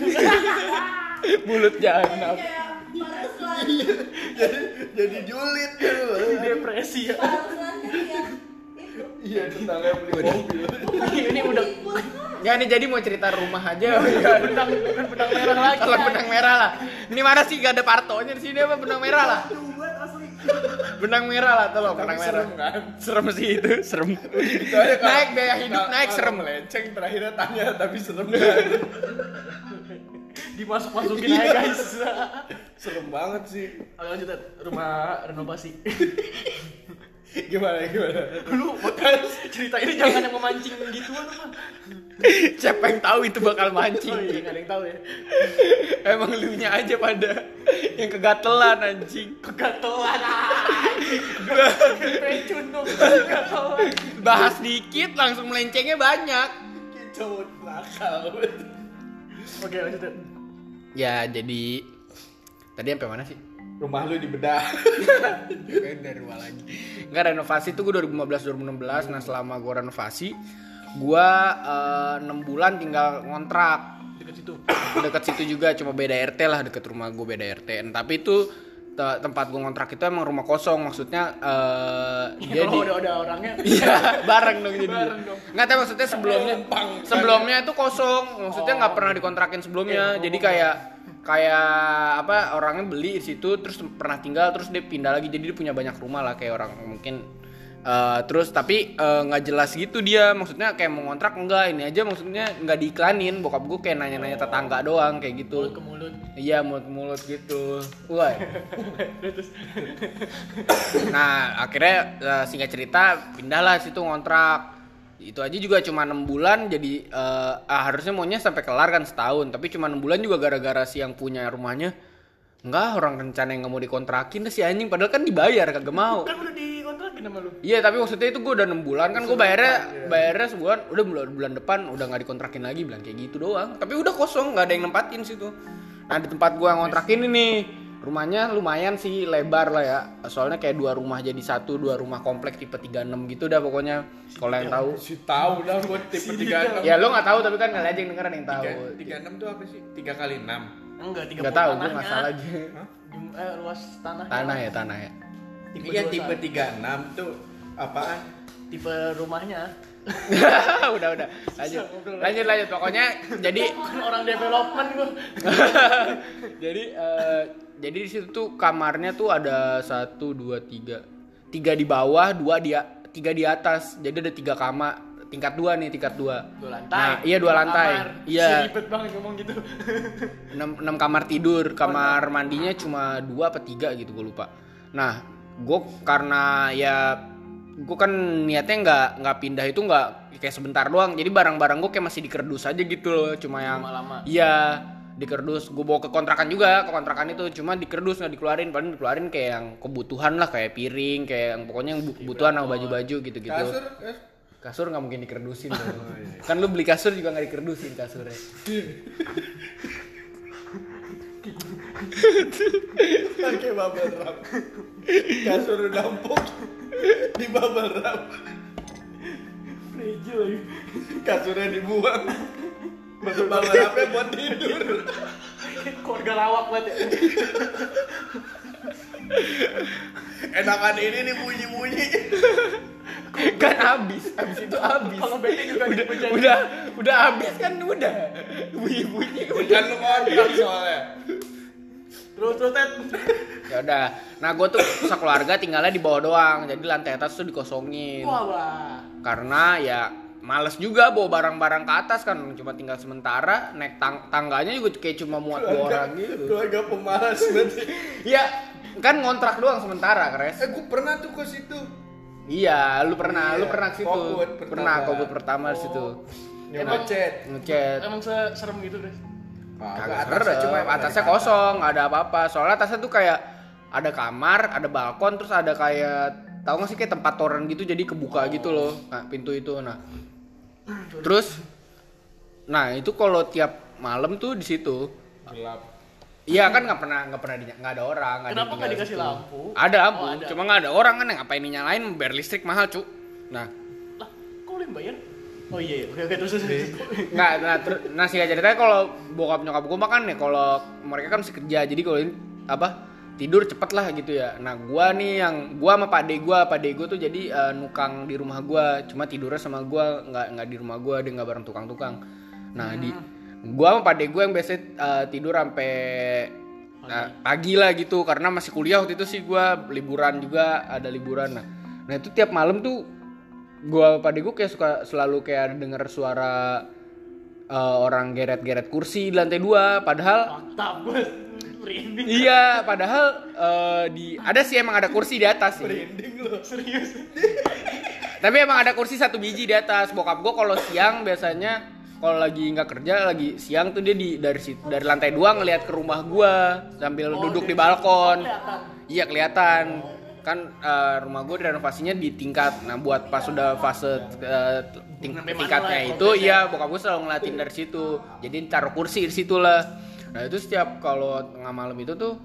bulut jahanam. kayak Paraslan jadi jadi julid gitu depresi ya iya tetangganya beli mobil ini udah? Ya nih jadi mau cerita rumah aja. benang bukan benang merah lagi Kalau benang merah lah. Ini mana sih gak ada partonya di sini apa benang merah lah. Benang merah lah tolong benang merah. serem kan? Serem sih itu, serem. Gitu Naik biaya hidup naik serem. melenceng terakhirnya tanya tapi serem kan dimasuk masukin aja guys serem banget sih Oke lanjut Ed. rumah renovasi gimana gimana lu makanya cerita ini jangan yang memancing gituan lu mah Siapa yang tahu itu bakal mancing. oh iya nggak ada yang tahu ya Emang lu nya aja pada yang kegatelan anjing. kegatelan pecun dong kegatelan Bahas dikit langsung melencengnya banyak. cowok nakal oke lanjut. Ya jadi tadi sampai mana sih? rumah lu dibedah Kayaknya dari rumah lagi. Enggak renovasi tuh gue 2015 2016. Nah, selama gue renovasi, gua eh, 6 bulan tinggal ngontrak deket situ dekat situ juga cuma beda RT lah deket rumah gue beda RT. Nah, tapi itu te- tempat gue ngontrak itu emang rumah kosong maksudnya eh ya, jadi kalau udah udah orangnya Iya, bareng dong jadi. Bareng dong. Nggak tahu maksudnya sebelumnya sebelumnya itu kosong, maksudnya nggak pernah dikontrakin sebelumnya. Jadi kayak kayak apa orangnya beli di situ terus pernah tinggal terus dia pindah lagi jadi dia punya banyak rumah lah kayak orang mungkin eh, terus tapi eh, nggak jelas gitu dia maksudnya kayak mau ngontrak enggak ini aja maksudnya nggak diiklanin bokap gue kayak nanya-nanya tetangga doang kayak gitu mulut ke mulut Iya mulut mulut gitu. Wah. nah akhirnya eh, singkat cerita pindahlah situ ngontrak. Itu aja juga cuma enam bulan jadi eh, ah, harusnya maunya sampai kelar kan setahun tapi cuma enam bulan juga gara-gara si yang punya rumahnya enggak orang rencana yang nggak mau dikontrakin si anjing. Padahal kan dibayar kagak mau. kan udah dikontrakin sama lu. Iya tapi maksudnya itu gue udah enam bulan kan gue bayarnya bayarnya sebulan udah bulan bulan depan udah nggak dikontrakin lagi bilang kayak gitu doang. Tapi udah kosong nggak ada yang nempatin situ. Nah di tempat gue ngontrakin ini rumahnya lumayan sih lebar lah ya. Soalnya kayak dua rumah jadi satu dua rumah komplek tipe 36 gitu dah pokoknya kalau yang tahu. si tahu dah gua tipe tiga enam. Ya lo nggak tahu tapi kan kalian aja yang dengeran yang tahu. tiga enam tuh apa sih? Tiga kali enam enggak tiga nggak tahu gue nggak salah aja Jum- eh, luas tanah tanah ya tanah ya. Tipe iya 21. tipe tiga enam tuh apaan? Tipe rumahnya. Udah udah. Lanjut. Lanjut lanjut. Pokoknya jadi orang development gua. Jadi eh, jadi di situ tuh kamarnya tuh ada satu dua tiga. Tiga di bawah dua di tiga di atas. Jadi ada tiga kamar tingkat dua nih tingkat dua. Dua lantai. Nah, iya dua lantai. Kamar. Iya. Ribet banget ngomong gitu. Enam, enam kamar tidur. Kamar mandinya cuma dua apa tiga gitu gue lupa. Nah gue karena ya gue kan niatnya nggak nggak pindah itu nggak kayak sebentar doang. Jadi barang-barang gue kayak masih dikerdus aja gitu loh cuma yang Lama-lama. iya dikerdus. Gue bawa ke kontrakan juga. Ke kontrakan itu cuma dikerdus nggak dikeluarin. Paling dikeluarin kayak yang kebutuhan lah kayak piring kayak yang pokoknya yang bu- kebutuhan sama baju-baju gitu-gitu. Kasur kas- kasur nggak mungkin dikerdusin dong. kan lu beli kasur juga nggak dikerdusin kasurnya. Pakai bubble wrap. Kasur udah empuk di bubble wrap. Lagi. Kasurnya dibuang. Bubble wrapnya buat tidur. Keluarga lawak banget ya enakan ini nih bunyi bunyi kan habis habis itu habis. kalau bete juga udah dipencet. udah udah habis kan udah. Bunyi bunyi kan lu kontrak soalnya. Terus terus Ted. Ya udah. Nah gue tuh sekeluarga tinggalnya di bawah doang. Jadi lantai atas tuh dikosongin. Wah. Karena ya males juga bawa barang-barang ke atas kan cuma tinggal sementara naik tang- tangganya juga kayak cuma muat dua orang gitu. keluarga pemalas berarti. Ya kan ngontrak doang sementara kres. Eh gue pernah tuh ke situ. Iya lu pernah Iya, lu pernah ke situ. pertama. pernah covid pertama di situ. Nyoba chat ngechat. Emang se- serem gitu deh Kagak serem, atasnya kosong, nggak ada apa-apa. Soalnya atasnya tuh kayak ada kamar, ada balkon, terus ada kayak tahu nggak sih kayak tempat toren gitu jadi kebuka gitu loh nah, pintu itu nah terus nah itu kalau tiap malam tuh di situ gelap iya kan nggak pernah nggak pernah nggak ada orang ada Kenapa nggak dikasih lampu? ada lampu Oh, ada. cuma nggak ada orang kan yang ngapain dinyalain bayar listrik mahal cu nah Lah, kok lu yang bayar? Oh iya, iya. oke oke terus terus. terus. nggak nah terus nah sih ceritanya kalau bokap nyokap gue makan ya kalau mereka kan masih kerja jadi kalau ini apa tidur cepet lah gitu ya. Nah gua nih yang gua sama pak de gua pak de gua tuh jadi eh, nukang di rumah gua. Cuma tidurnya sama gua nggak nggak di rumah gua dia nggak bareng tukang-tukang. Nah di gua sama pak de gua yang biasa eh, tidur sampai nah, pagi lah gitu. Karena masih kuliah waktu itu sih gua liburan juga ada liburan. Nah nah itu tiap malam tuh gua pada gue kayak suka selalu kayak denger suara eh, orang geret-geret kursi di lantai dua. Padahal Mantap, bos. Merinding. iya padahal eh, di ada sih emang ada kursi di atas sih. Merinding lu, serius. tapi emang ada kursi satu biji di atas. Bokap gue kalau siang biasanya kalau lagi nggak kerja lagi siang tuh dia di dari situ dari lantai dua ngelihat ke rumah gua sambil Oh, duduk di balkon. kelihatan. iya kelihatan. Kan eh, rumah gue renovasinya di tingkat nah buat pas sudah fase eh, ting- tingkatnya ya, itu iya bokap gue selalu ngeliatin dari situ. Jadi taruh kursi di situ lah nah itu setiap kalau tengah malam itu tuh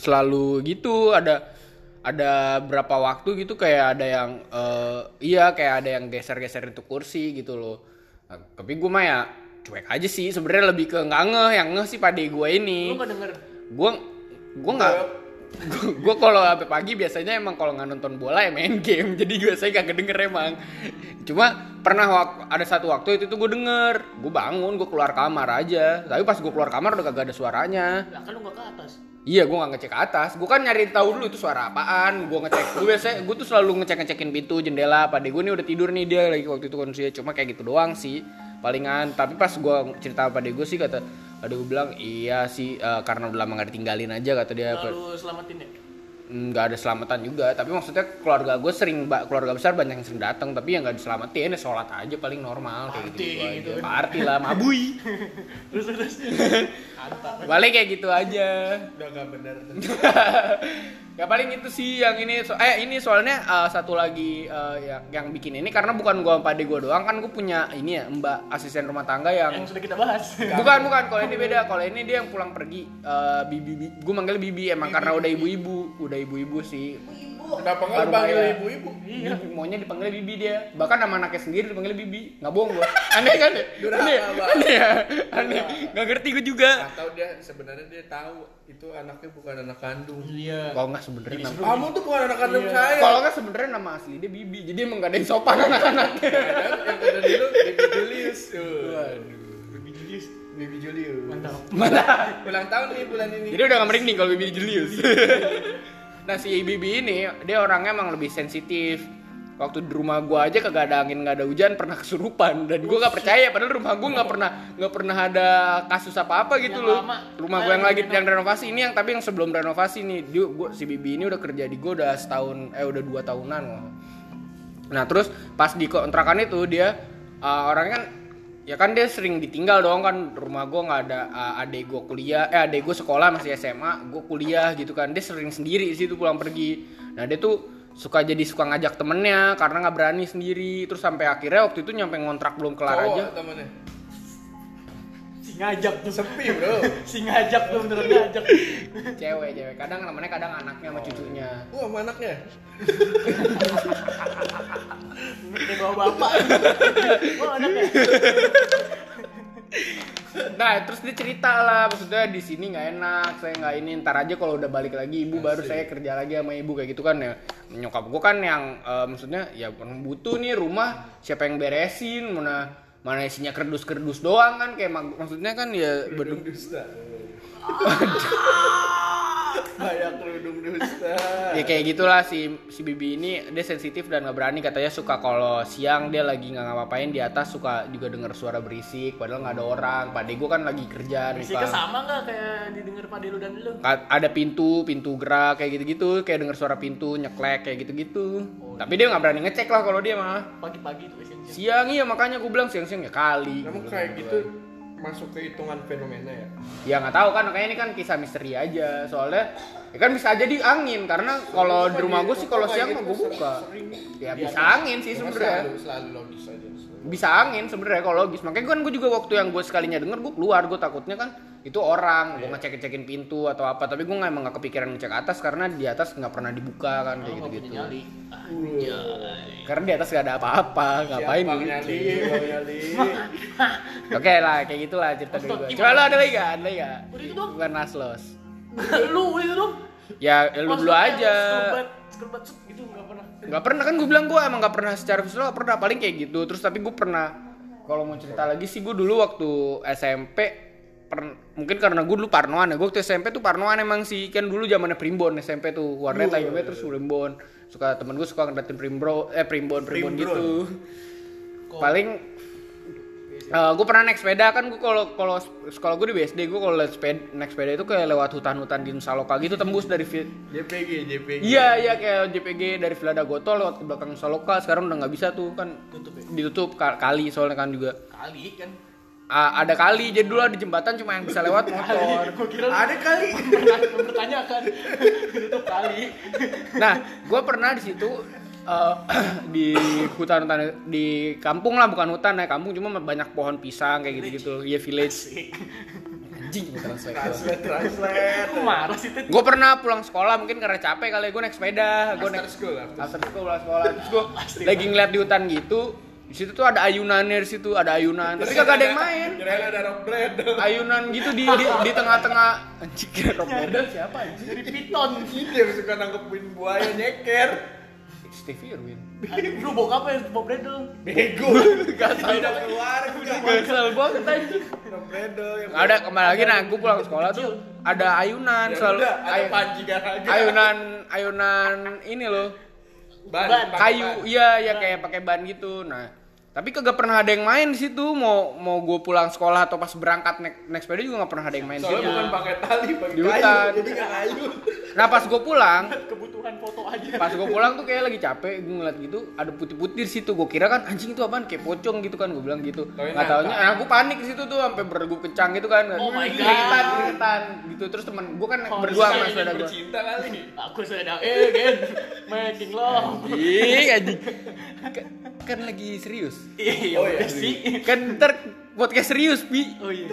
selalu gitu ada ada berapa waktu gitu kayak ada yang eh, iya kayak ada yang geser-geser itu kursi gitu loh. Nah, tapi gue mah ya cuek aja sih sebenarnya lebih ke nggak ngeh yang ngeh sih pade gue ini. Lu nggak denger? gue gue nggak gue kalau sampai pagi biasanya emang kalau nggak nonton bola ya main game jadi biasanya gak kedenger emang cuma pernah wak- ada satu waktu itu tuh gue denger gue bangun gue keluar kamar aja tapi pas gue keluar kamar udah kagak ada suaranya Lah kan lu nggak ke atas. Iya, gue nggak ngecek ke atas. Gue kan nyari tahu dulu itu suara apaan. Gue ngecek. Gue biasa, gue tuh selalu ngecek ngecekin pintu, jendela. Pada gue nih udah tidur nih dia lagi waktu itu kondisinya cuma kayak gitu doang sih. Palingan. Tapi pas gue cerita pada gue sih kata, ada gue bilang iya sih eh, karena udah lama gak ditinggalin aja kata dia. Lalu selamatin ya. Nggak ada selamatan juga. Tapi maksudnya keluarga gue sering, keluarga besar banyak yang sering datang. Tapi yang nggak diselamatin ya sholat aja paling normal kayak gitu, Party aja. gitu. Party lah, mabui. Terus terus. Balik kayak gitu aja. udah gak bener ya paling itu sih yang ini. So- eh ini soalnya eh, satu lagi eh, yang yang bikin ini karena bukan gua pade gua doang. Kan gua punya ini ya mbak asisten rumah tangga yang Yang sudah kita bahas. bukan bukan. Kalau ini beda. Kalau ini dia yang pulang pergi eh, bibi, bibi gue manggil bibi emang karena udah ibu-ibu. Udah ibu-ibu sih. Ibu-ibu. Kenapa nggak dipanggil ibu-ibu Iya. Bibi, maunya dipanggil bibi dia bahkan nama anaknya sendiri dipanggil bibi nggak bohong gua aneh kan ya Durhaka, aneh ya? Bang. aneh ya aneh nggak ngerti gue juga atau dia sebenarnya dia tahu itu anaknya bukan anak kandung Iya. kalau nggak sebenarnya nama kamu tuh bukan anak kandung Iya. saya kalau nggak sebenarnya nama asli dia bibi jadi emang gak ada yang sopan anak-anaknya yang ada dulu Baby Julius tuh. Baby Julius. Baby Julius Mantap. Mana? ulang tahun nih bulan ini Jadi udah gak merinding kalau Bibi Julius. nah si Bibi ini dia orangnya emang lebih sensitif. Waktu di rumah gua aja kagak ada angin nggak ada hujan pernah kesurupan dan gua nggak percaya padahal rumah gua nggak pernah nggak pernah ada kasus apa apa gitu Yang loh. lama. Rumah gua yang lagi yang renovasi ini yang tapi yang sebelum renovasi nih dia gua si Bibi ini udah kerja di gua udah setahun eh udah dua tahunan loh. Nah terus pas di kontrakan itu dia uh, orangnya kan ya kan dia sering ditinggal dong kan rumah gue nggak ada uh, adek gue kuliah eh adek gue sekolah masih SMA gue kuliah gitu kan. Dia sering sendiri di situ pulang pergi. Nah dia tuh suka jadi suka ngajak temennya karena nggak berani sendiri. Terus sampai akhirnya waktu itu nyampe ngontrak belum kelar cowok aja. temennya Si ngajak tuh. sepi bro. Si ngajak tuh beneran ngajak. cewek cewek. Kadang temennya kadang anaknya sama cucunya. Wah sama anaknya? Kayak bawa bapak. Wah, anaknya. Nah terus dia cerita lah. Maksudnya di sini nggak enak saya nggak ini. Ntar aja kalau udah balik lagi ibu baru saya kerja lagi sama ibu kayak gitu kan ya. Nyokap gue kan yang eh, maksudnya ya butuh nih rumah. Siapa yang beresin? Mana mana isinya kerdus-kerdus doang kan kayak mak- maksudnya kan ya dusta kayak kerudung dusta ya kayak gitulah si si bibi ini dia sensitif dan nggak berani katanya suka kalau siang dia lagi nggak ngapain di atas suka juga dengar suara berisik padahal nggak ada orang pade gue kan lagi kerja nih Pak. sama nggak kayak didengar Pak Delu dan lu? Ada pintu pintu gerak kayak gitu-gitu kayak denger suara pintu nyeklek kayak gitu-gitu tapi dia nggak berani ngecek lah kalau dia mah Pagi-pagi tuh biasanya. siang iya makanya gue bilang siang-siang ya kali kamu kayak bilang. gitu masuk ke hitungan fenomena ya ya nggak tahu kan makanya ini kan kisah misteri aja soalnya Ya kan bisa aja di angin karena kalau di rumah gue sih kalau siang gue buka. Ya bisa angin sih sebenarnya. Selalu, selalu logis aja. Bisa angin sebenarnya kalau logis. Makanya kan gue juga waktu yang gue sekalinya denger gue keluar gue takutnya kan itu orang gue ngecek ngecekin pintu atau apa. Tapi gue nggak emang gak kepikiran ngecek atas karena di atas nggak pernah dibuka kan kayak gitu gitu nyali. Karena di atas gak ada apa-apa ngapain gitu? Nyali, Bang Nyali. oke lah kayak gitulah cerita dari gue coba lo ada lagi gak ada lagi gak Udah itu dong. bukan naslos lu itu dong. Ya lu dulu aja. gitu nggak pernah. kan gue bilang gue emang nggak pernah secara visual pernah paling kayak gitu. Terus tapi gue pernah kalau mau cerita lagi sih gue dulu waktu SMP per- mungkin karena gue dulu parnoan ya. Gue waktu SMP tuh parnoan emang sih kan dulu zamannya primbon SMP tuh. Warnet lagi terus primbon. Suka temen gue suka ngeliatin primbro eh primbon primbon gitu. Paling gue pernah naik sepeda kan gue kalau kalau sekolah gue di BSD gue kalau naik sepeda, naik sepeda itu kayak lewat hutan-hutan di Nusa Loka gitu tembus dari vi- JPG, JPG. Iya iya kayak JPG dari Villa Dagoto lewat ke belakang Saloka sekarang udah nggak bisa tuh kan Tutup ya? ditutup ka- kali soalnya kan juga Kali kan. A- ada kali jadi dulu ada jembatan cuma yang bisa lewat motor. Kira Ada kali. mempertanyakan. Tutup kali. Nah gue pernah di situ eh, di hutan-hutan di kampung lah bukan hutan ya kampung cuma banyak pohon pisang kayak gitu-gitu. Ya village. Anjing Translate, translate. Lu marah sih Ted. gue pernah pulang sekolah mungkin karena capek kali gue naik sepeda. Gue naik school, after after school pulang sekolah. Terus gue lagi ngeliat di hutan gitu di situ tuh ada ayunannya di situ ada ayunan. Tapi kagak ada yang main. Kirain ada rock bread. ayunan gitu di di, di tengah-tengah. Anjing rock model siapa anjing? Jadi piton. Ini yang suka nangkepin buaya nyeker. Stevie Irwin Lu bokap ya Bob Bredel. Bego. Gak tau udah keluar. kesel banget anjing yang ada kembali lagi nah gue pulang sekolah tuh ada ayunan Ya selalu udah, ada panji garaga. ayunan ayunan ini loh Ban, Ban. kayu iya ya kayak pakai ban gitu nah tapi kagak pernah ada yang main di situ mau mau gue pulang sekolah atau pas berangkat naik naik sepeda juga nggak pernah ada yang main di Soalnya situ bukan pakai tali, pakai Di kayu. hutan. Jadi nggak kayu. nah pas gue pulang Kebutuhan foto aja. pas gue pulang tuh kayak lagi capek gue ngeliat gitu ada putih-putih di situ gue kira kan anjing itu apaan kayak pocong gitu kan gue bilang gitu nggak taunya nah, gue panik di situ tuh sampai bergu kencang gitu kan Oh my God. keringetan keringetan gitu terus temen gue kan Oh, berdua sama sepeda gue Bercinta kali. Aku sedang eh gen making love. Ih, anjing. Kan lagi serius. Iya Oh, iya. udah sih. Kan ntar podcast serius, Pi. Oh iya.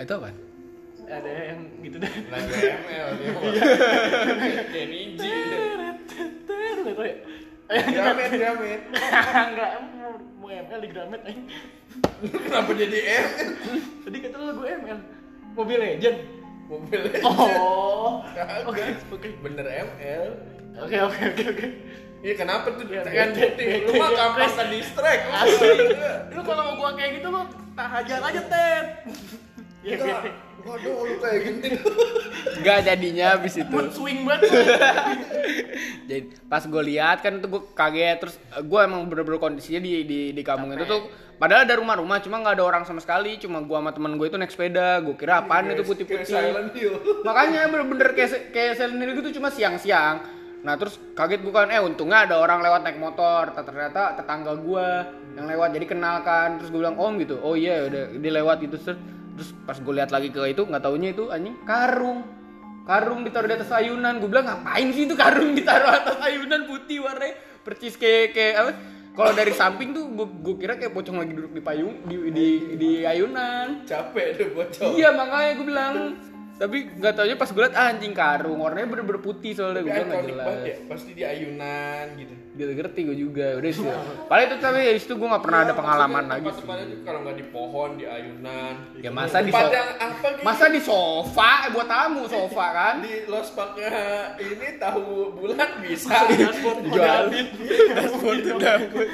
Itu apa? Ada yang gitu deh. Lagu ML dia. Kayak ninja. Nggak tahu ya. Gramet, gramet. Enggak, mau ML di Gramet aja. Kenapa jadi ML? Tadi kata lagu ML. Mobile Legend. Mobil Oh. Oke, Oke. Bener ML. Oke, oke, oke, oke. Iya kenapa tuh Ya, kan putih? Lu mah gampang bete. ke distract. Asli. Lu kalau gua kayak gitu lu tak hajar aja, Ted. Ya, bete. Waduh, lu kayak gini. Enggak jadinya habis itu. Mood swing banget. Jadi pas gue lihat kan itu gue kaget terus gue emang bener-bener kondisinya di di di kampung itu tuh padahal ada rumah-rumah cuma nggak ada orang sama sekali. Cuma gue sama teman gue itu naik sepeda gue kira apaan itu Kayak putih-putih makanya bener-bener kayak kayak Silent Hill gitu cuma siang-siang. Nah terus kaget bukan eh untungnya ada orang lewat naik motor. Ternyata tetangga gua yang lewat jadi kenal kan. Terus gue bilang om gitu. Oh iya udah dia lewat gitu. Terus terus pas gue lihat lagi ke itu nggak taunya itu anjing karung. Karung ditaruh di atas ayunan. Gue bilang ngapain sih itu karung ditaruh atas ayunan putih warnanya? Percis kayak kayak apa kalau dari samping tuh gue kira kayak pocong lagi duduk di payung di di, di ayunan. Capek deh bocor. Iya makanya gue bilang. Tapi nggak taunya pas gue liat ah, anjing karung. Warnanya bener-bener putih soalnya. Gue nggak ikonik jelas ya, pasti di ayunan gitu. Gitu ngerti gue juga. Udah sih. Paling itu tapi dari situ gue nggak pernah ada pengalaman lagi sih. kalau nggak di pohon, di ayunan. ya masa di sofa gitu? masa di sofa? Eh, buat tamu sofa kan? Di los paknya ini tahu bulan bisa. Dashboard Jual. modalin. di,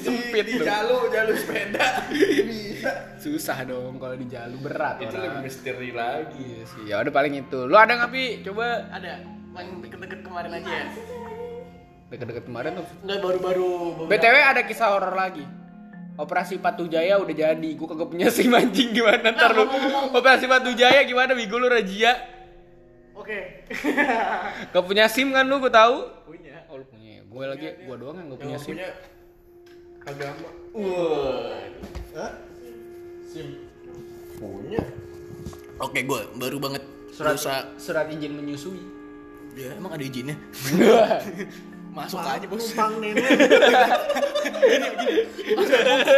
Sempit di lu. jalur jalur sepeda. Bisa. Susah dong kalau di jalur berat itu orang. lebih misteri lagi. Iya sih. Ya udah paling itu. Lu ada nggak pi? Coba. Ada. Yang deket-deket kemarin aja. ya. Deket-deket kemarin tuh. Enggak baru-baru btw ada kisah horor lagi. Operasi Patu Jaya udah jadi, gue kagak punya SIM anjing gimana? Ntar lu. Operasi Patu Jaya gimana? Wigo lu Rajia Oke. Gak punya SIM kan lu gue tahu? Punya. Oh lu punya, gue lagi, gue doang yang gak punya SIM. punya agama Wah. Hah? Punya. Oke, gue baru banget Surat surat izin menyusui. Ya, emang ada izinnya. Masuk aja bos. Numpang nenek.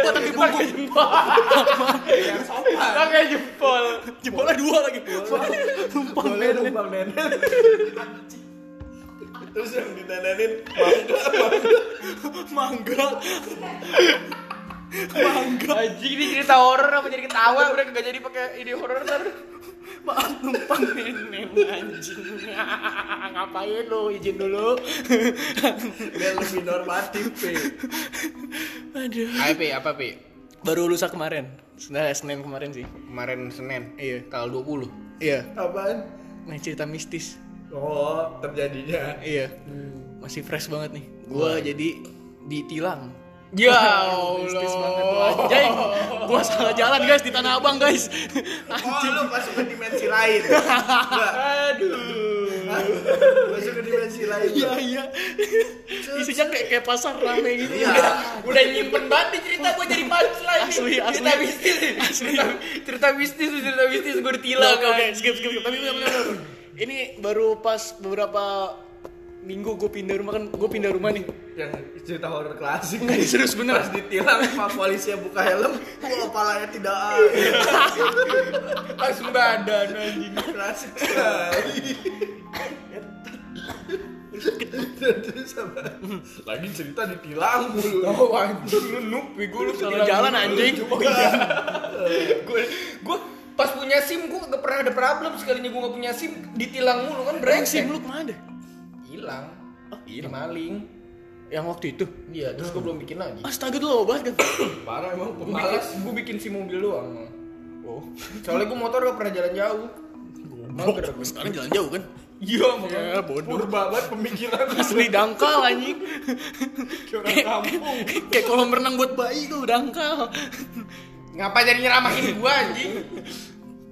tapi bungkuk. Yang sopan. Pakai jempol. Jempolnya dua lagi. Numpang nenek. numpang nenek. Terus yang ditanenin Mangga. Mangga. Anjing ini cerita horor apa jadi ketawa udah kagak jadi pakai ini horor ntar. Maaf numpang nenek anjing. Ngapain lu? Izin dulu. biar lebih normatif, Pi. Aduh. Ayo Pi, apa Pi? Baru lusa kemarin. Nah, Senin kemarin sih. Kemarin Senin. Iya. Tanggal 20. Iya. Apaan? Nah, cerita mistis. Oh, terjadinya. Iya. Masih fresh banget nih. Gua jadi ditilang. Ya Mistis banget tuh Allah. anjing. Gua salah jalan guys di Tanah Abang guys. Oh, lu masuk ke dimensi lain. Aduh. Masuk ke dimensi lain. Iya iya. Isinya kayak kayak pasar rame gitu. Iya. Udah nyimpen banget nih cerita gue jadi punchline nih. Asli, asli. Cerita mistis nih. Cerita, nih, cerita mistis gue ditilang Oke kan. skip skip skip. Tapi. Ini baru pas beberapa minggu gue pindah rumah kan gue pindah rumah nih. Yang cerita horor klasik. Enggak serius bener. Pas ditilang Pak polisi buka helm, wah kepalanya tidak ada. Langsung badan anjing. Klasik sekali. Terus apa? Lagi cerita ditilang mulu. Oh anjing lu noob, gue lu Salah jalan anjing. Oh iya. Gue gue pas punya SIM gue gak pernah ada problem sekalinya gue gak punya SIM ditilang mulu kan brengsek. SIM lu ke mana? Hilang. Oh, Hilang maling. Yang waktu itu. Iya, terus gue belum bikin lagi. Astaga tuh lama banget kan. Parah emang pemalas. gue bikin SIM mobil doang. Oh. Soalnya gue motor gak pernah jalan jauh. Gue. Sekarang jalan jauh kan. Iya, makanya. Ya bodoh. Purba banget pemikiran Asli dangkal anjing. orang kampung. Kayak kolam renang buat bayi tuh dangkal. Ngapa jadi nyeramahin gue anjing?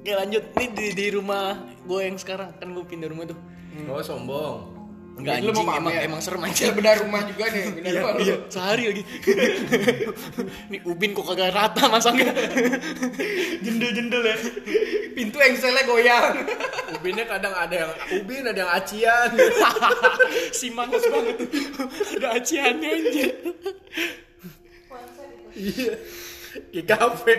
Oke lanjut nih di, di rumah gue yang sekarang kan gue pindah rumah tuh. Oh sombong. Enggak Lu mau anjing emang pamer? emang serem aja. bedah rumah juga nih, bedah Iya, rumah lu. iya, sehari lagi. Nih Ubin kok kagak rata masangnya. Jendel-jendel ya. Pintu engselnya goyang. Ubinnya kadang ada yang ubin, ada yang acian. si mangos banget tuh. Ada aciannya aja. Iya. Di kafe.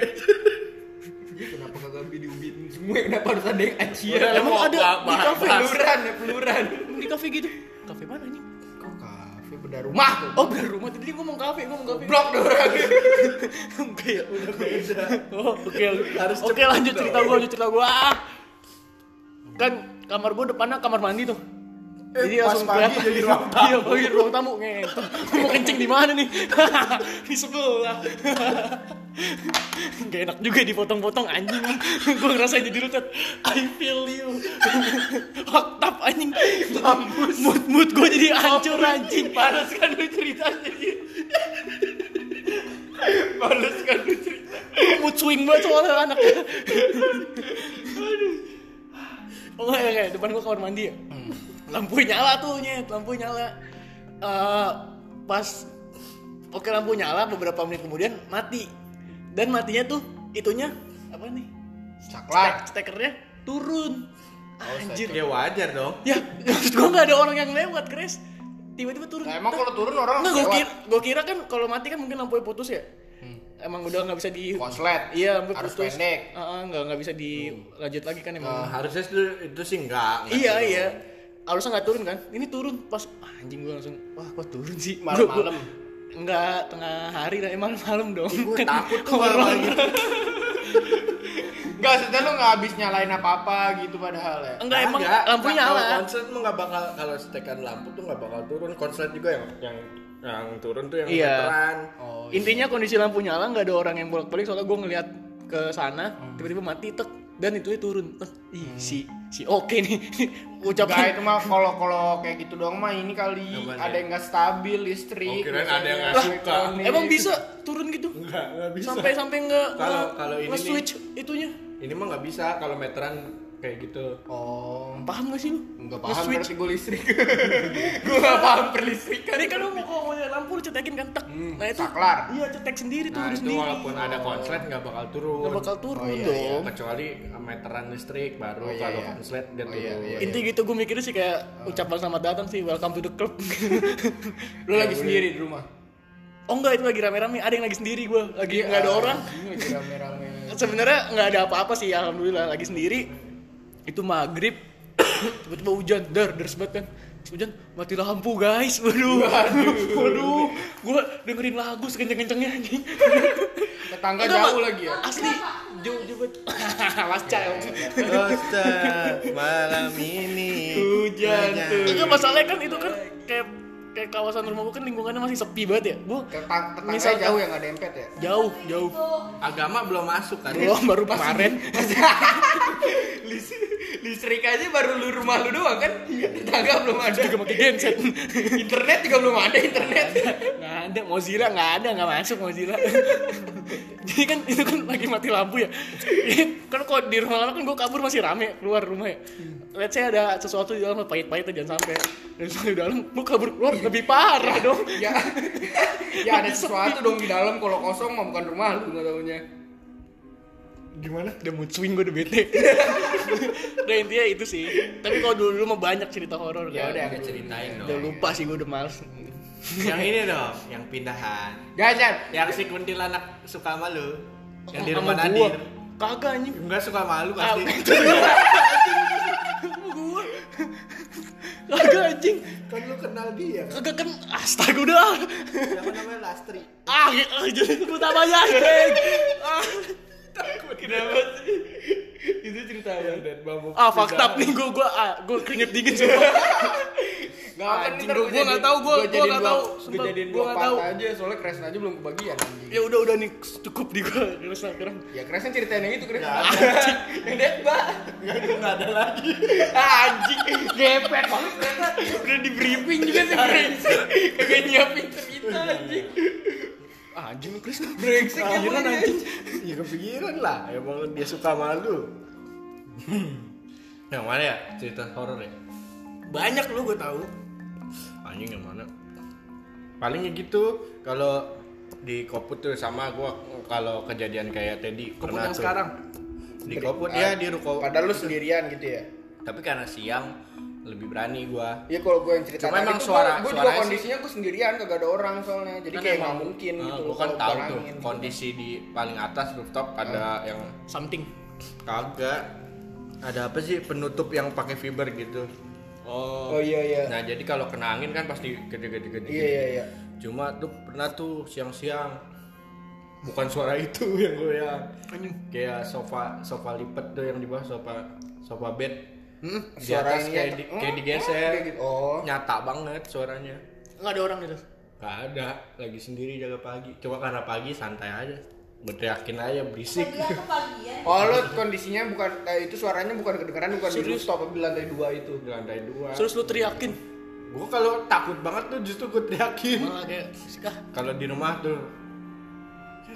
Kenapa kagak di ubin semua? Kenapa harus ada yang acian? Udah, Emang mau ada di kafe. Peluran ya, peluran. Di kafe gitu. Kafe mana nih? Kok kafe bedah rumah? Oh bener rumah tadi dia ngomong kafe, ngomong kafe. Blok dong orang. Oke ya, udah beda. Oh, oke. Harus Oke, lanjut cerita gua, lanjut cerita gua. Ah. Kan kamar gua depannya kamar mandi tuh. Jadi pas langsung pagi jadi gitu. ruang tamu. Iya, pagi ruang tamu ngentot. Mau kencing di mana nih? di sebelah. Gak enak juga dipotong-potong anjing. gua ngerasain jadi rutet. I feel you. Oktap anjing. Mood mood gua jadi hancur anjing. Panas kan lu ceritanya. Males kan lu cerita. mood swing banget soalnya anaknya aduh oh ya kayak depan gua kamar mandi ya lampu nyala tuh nyet lampu nyala Eh, pas oke lampu nyala beberapa menit kemudian mati dan matinya tuh itunya apa nih Saklar. Stek- stekernya turun anjir Ya wajar dong. ya maksud gua nggak ada orang yang lewat Chris tiba-tiba turun Nah, emang kalau turun orang Nggak, gue kira, gua kira kan kalau mati kan mungkin lampunya putus ya. Emang udah nggak bisa di Konslet. Iya, lampu Harus putus. pendek. Heeh, nggak nggak bisa dilanjut lagi kan emang. Eh, harusnya itu, itu sih enggak. enggak iya dong. iya. Harusnya nggak turun kan? Ini turun pas ah, anjing gua langsung wah kok turun sih Malam-malam. Enggak tengah hari lah emang malam dong. Gue Kan takut tuh kalau mandi. gitu. Enggak, setelah lu nggak habis nyalain apa-apa gitu padahal ya. Enggak emang Enggak, lampu Kalau nyala. konslet mah nggak bakal kalau setekan lampu tuh nggak bakal turun. Konslet juga yang yang yang turun tuh yang Iya. veteran. Oh, Intinya kondisi lampu nyala nggak ada orang yang bolak-balik soalnya gue ngeliat ke sana Hmm. tiba-tiba mati tek dan itu turun. Eh, Ih, si si oke nih Enggak ucapan itu mah kalau kalau kayak gitu doang mah ini kali Apaan ada ya? yang nggak stabil listrik. Oh, kirain ada yang nggak suka. Emang bisa turun gitu? Enggak, enggak bisa. Sampai sampai nggak Kalau- kalau ini nih- switch itunya. Ini mah nggak bisa kalau meteran kayak gitu Oh. Paham gak sih lu? Enggak paham Nge-switch. berarti gue listrik. gue gak paham perlistrikan. Ini kan lu mau kalau lampu lu cetekin kan tek. Hmm, nah itu saklar. Iya cetek sendiri tuh nah udah itu sendiri. walaupun ada konslet nggak bakal turun Gak bakal turun Oh, iya, dong. iya. kecuali meteran listrik baru Oh, iya, kalau iya. konslet dia Oh, turun iya, iya. Inti gitu gue mikirnya sih kayak ucapan selamat datang sih welcome to the club. Lu lagi sendiri di rumah. oh enggak itu lagi rame-rame, ada yang lagi sendiri gue, lagi nggak ada orang. Ini lagi rame-rame. Sebenarnya nggak ada apa-apa sih alhamdulillah lagi sendiri. Itu maghrib tiba-tiba hujan, dar deres banget kan. Hujan mati lampu guys, waduh, waduh, waduh, gue dengerin lagu sekenceng-kencengnya anjing. Tetangga jauh Mak. lagi ya. Asli, jauh jauh banget. Last child. Ustaz, malam ini Hujan tuh. Enggak masalahnya kan itu kan kayak kayak kawasan rumah gue kan lingkungannya masih sepi banget ya. Gue Tetang- Tetangga Misalkan- jauh yang gak dempet ya. jauh jauh. agama belum masuk kan Belum baru kemarin. Lis- listrik aja baru lu rumah lu doang kan? Tetangga belum ada. juga pakai genset. internet juga belum ada internet. nggak ada Mozilla nggak ada nggak masuk Mozilla jadi kan itu kan lagi mati lampu ya kan kalau di rumah lama kan gue kabur masih rame keluar rumah ya lihat saya ada sesuatu di dalam pahit-pahit jangan sampai dan di dalam gue kabur keluar lebih parah dong ya, ya ada sesuatu dong di dalam kalau kosong mah bukan rumah lu nggak taunya. Gimana? Udah mood swing gue udah bete. Udah intinya itu sih. Tapi kalau dulu dulu mah banyak cerita horor Ya kan. udah, Udah ceritain dong. Udah lupa sih gue udah males. Yang ini dong yang pindahan. Jangan, yang si kuntilanak suka sama lu yang di rumah gua. Nadir. Kagak anjing. Enggak suka malu Ah, pasti. Kagak anjing. Kan lu kenal dia kan? Kagak kan astaga udah. Siapa namanya? Lastri. Ah ya, ah, jadi sebut namanya anjing. Ah takut kenapa sih itu cerita apa dan bambu ah fakta nih gue gue ah gue keringet dingin semua Nggak Anjing, gua- gua nggak tahu, gua- gua jadiin nggak tahu. Gua Sumpah, jadiin gua dua nggak tahu. aja soalnya crash aja belum kebagian anjing. ya udah udah nih cukup di gue terus sekarang Ya crash kan ceritain yang itu Anjing. Yang Detba. nggak ada lagi Anjing, gepet banget ternyata. Udah di briefing juga sih brengsek. Kagak nyiapin cerita anjing. Ah, anjing Chris Brengsek ya pokoknya. anjing. Ya kepikiran lah. Emang dia suka malu. Yang mana ya? Cerita horor ya? Banyak lu gue tahu. Anjing yang mana? Palingnya gitu kalau di Koput tuh sama gua kalau kejadian kayak Teddy Koput pernah yang tuh. sekarang? Di Koput ya di ruko Padahal lu sendirian gitu ya. tapi karena siang lebih berani gua. Iya kalau gue yang cerita Cuma emang suara- gue juga suaranya kondisinya gue sendirian kagak ada orang soalnya. Jadi Kan kayak nggak mungkin Nah, gitu gua kan tahu tuh gitu. kondisi di paling atas rooftop ada yang something. Kagak. Ada apa sih penutup yang pakai fiber gitu? Oh. Oh iya iya. nah jadi kalau kena angin kan pasti gede-gede gede Iya iya iya. cuma tuh pernah tuh siang-siang. Bukan suara itu yang gue ya kayak sofa sofa lipat tuh yang di bawah sofa sofa bed Hmm, Di atas kayak di- kayak digeser. kayak gitu. Oh. nyata banget suaranya. Nggak ada orang gitu Gak ada. Lagi sendiri jaga pagi. Coba karena pagi santai aja. Berteriakin aja berisik. Kepagian. Oh lo kondisinya bukan eh, itu suaranya bukan kedengeran bukan di rooftop tapi di lantai dua itu. di lantai dua. Terus lu teriakin? Gue kalau takut banget tuh justru gue teriakin. Malah kayak sikah kalau di rumah tuh "Ya,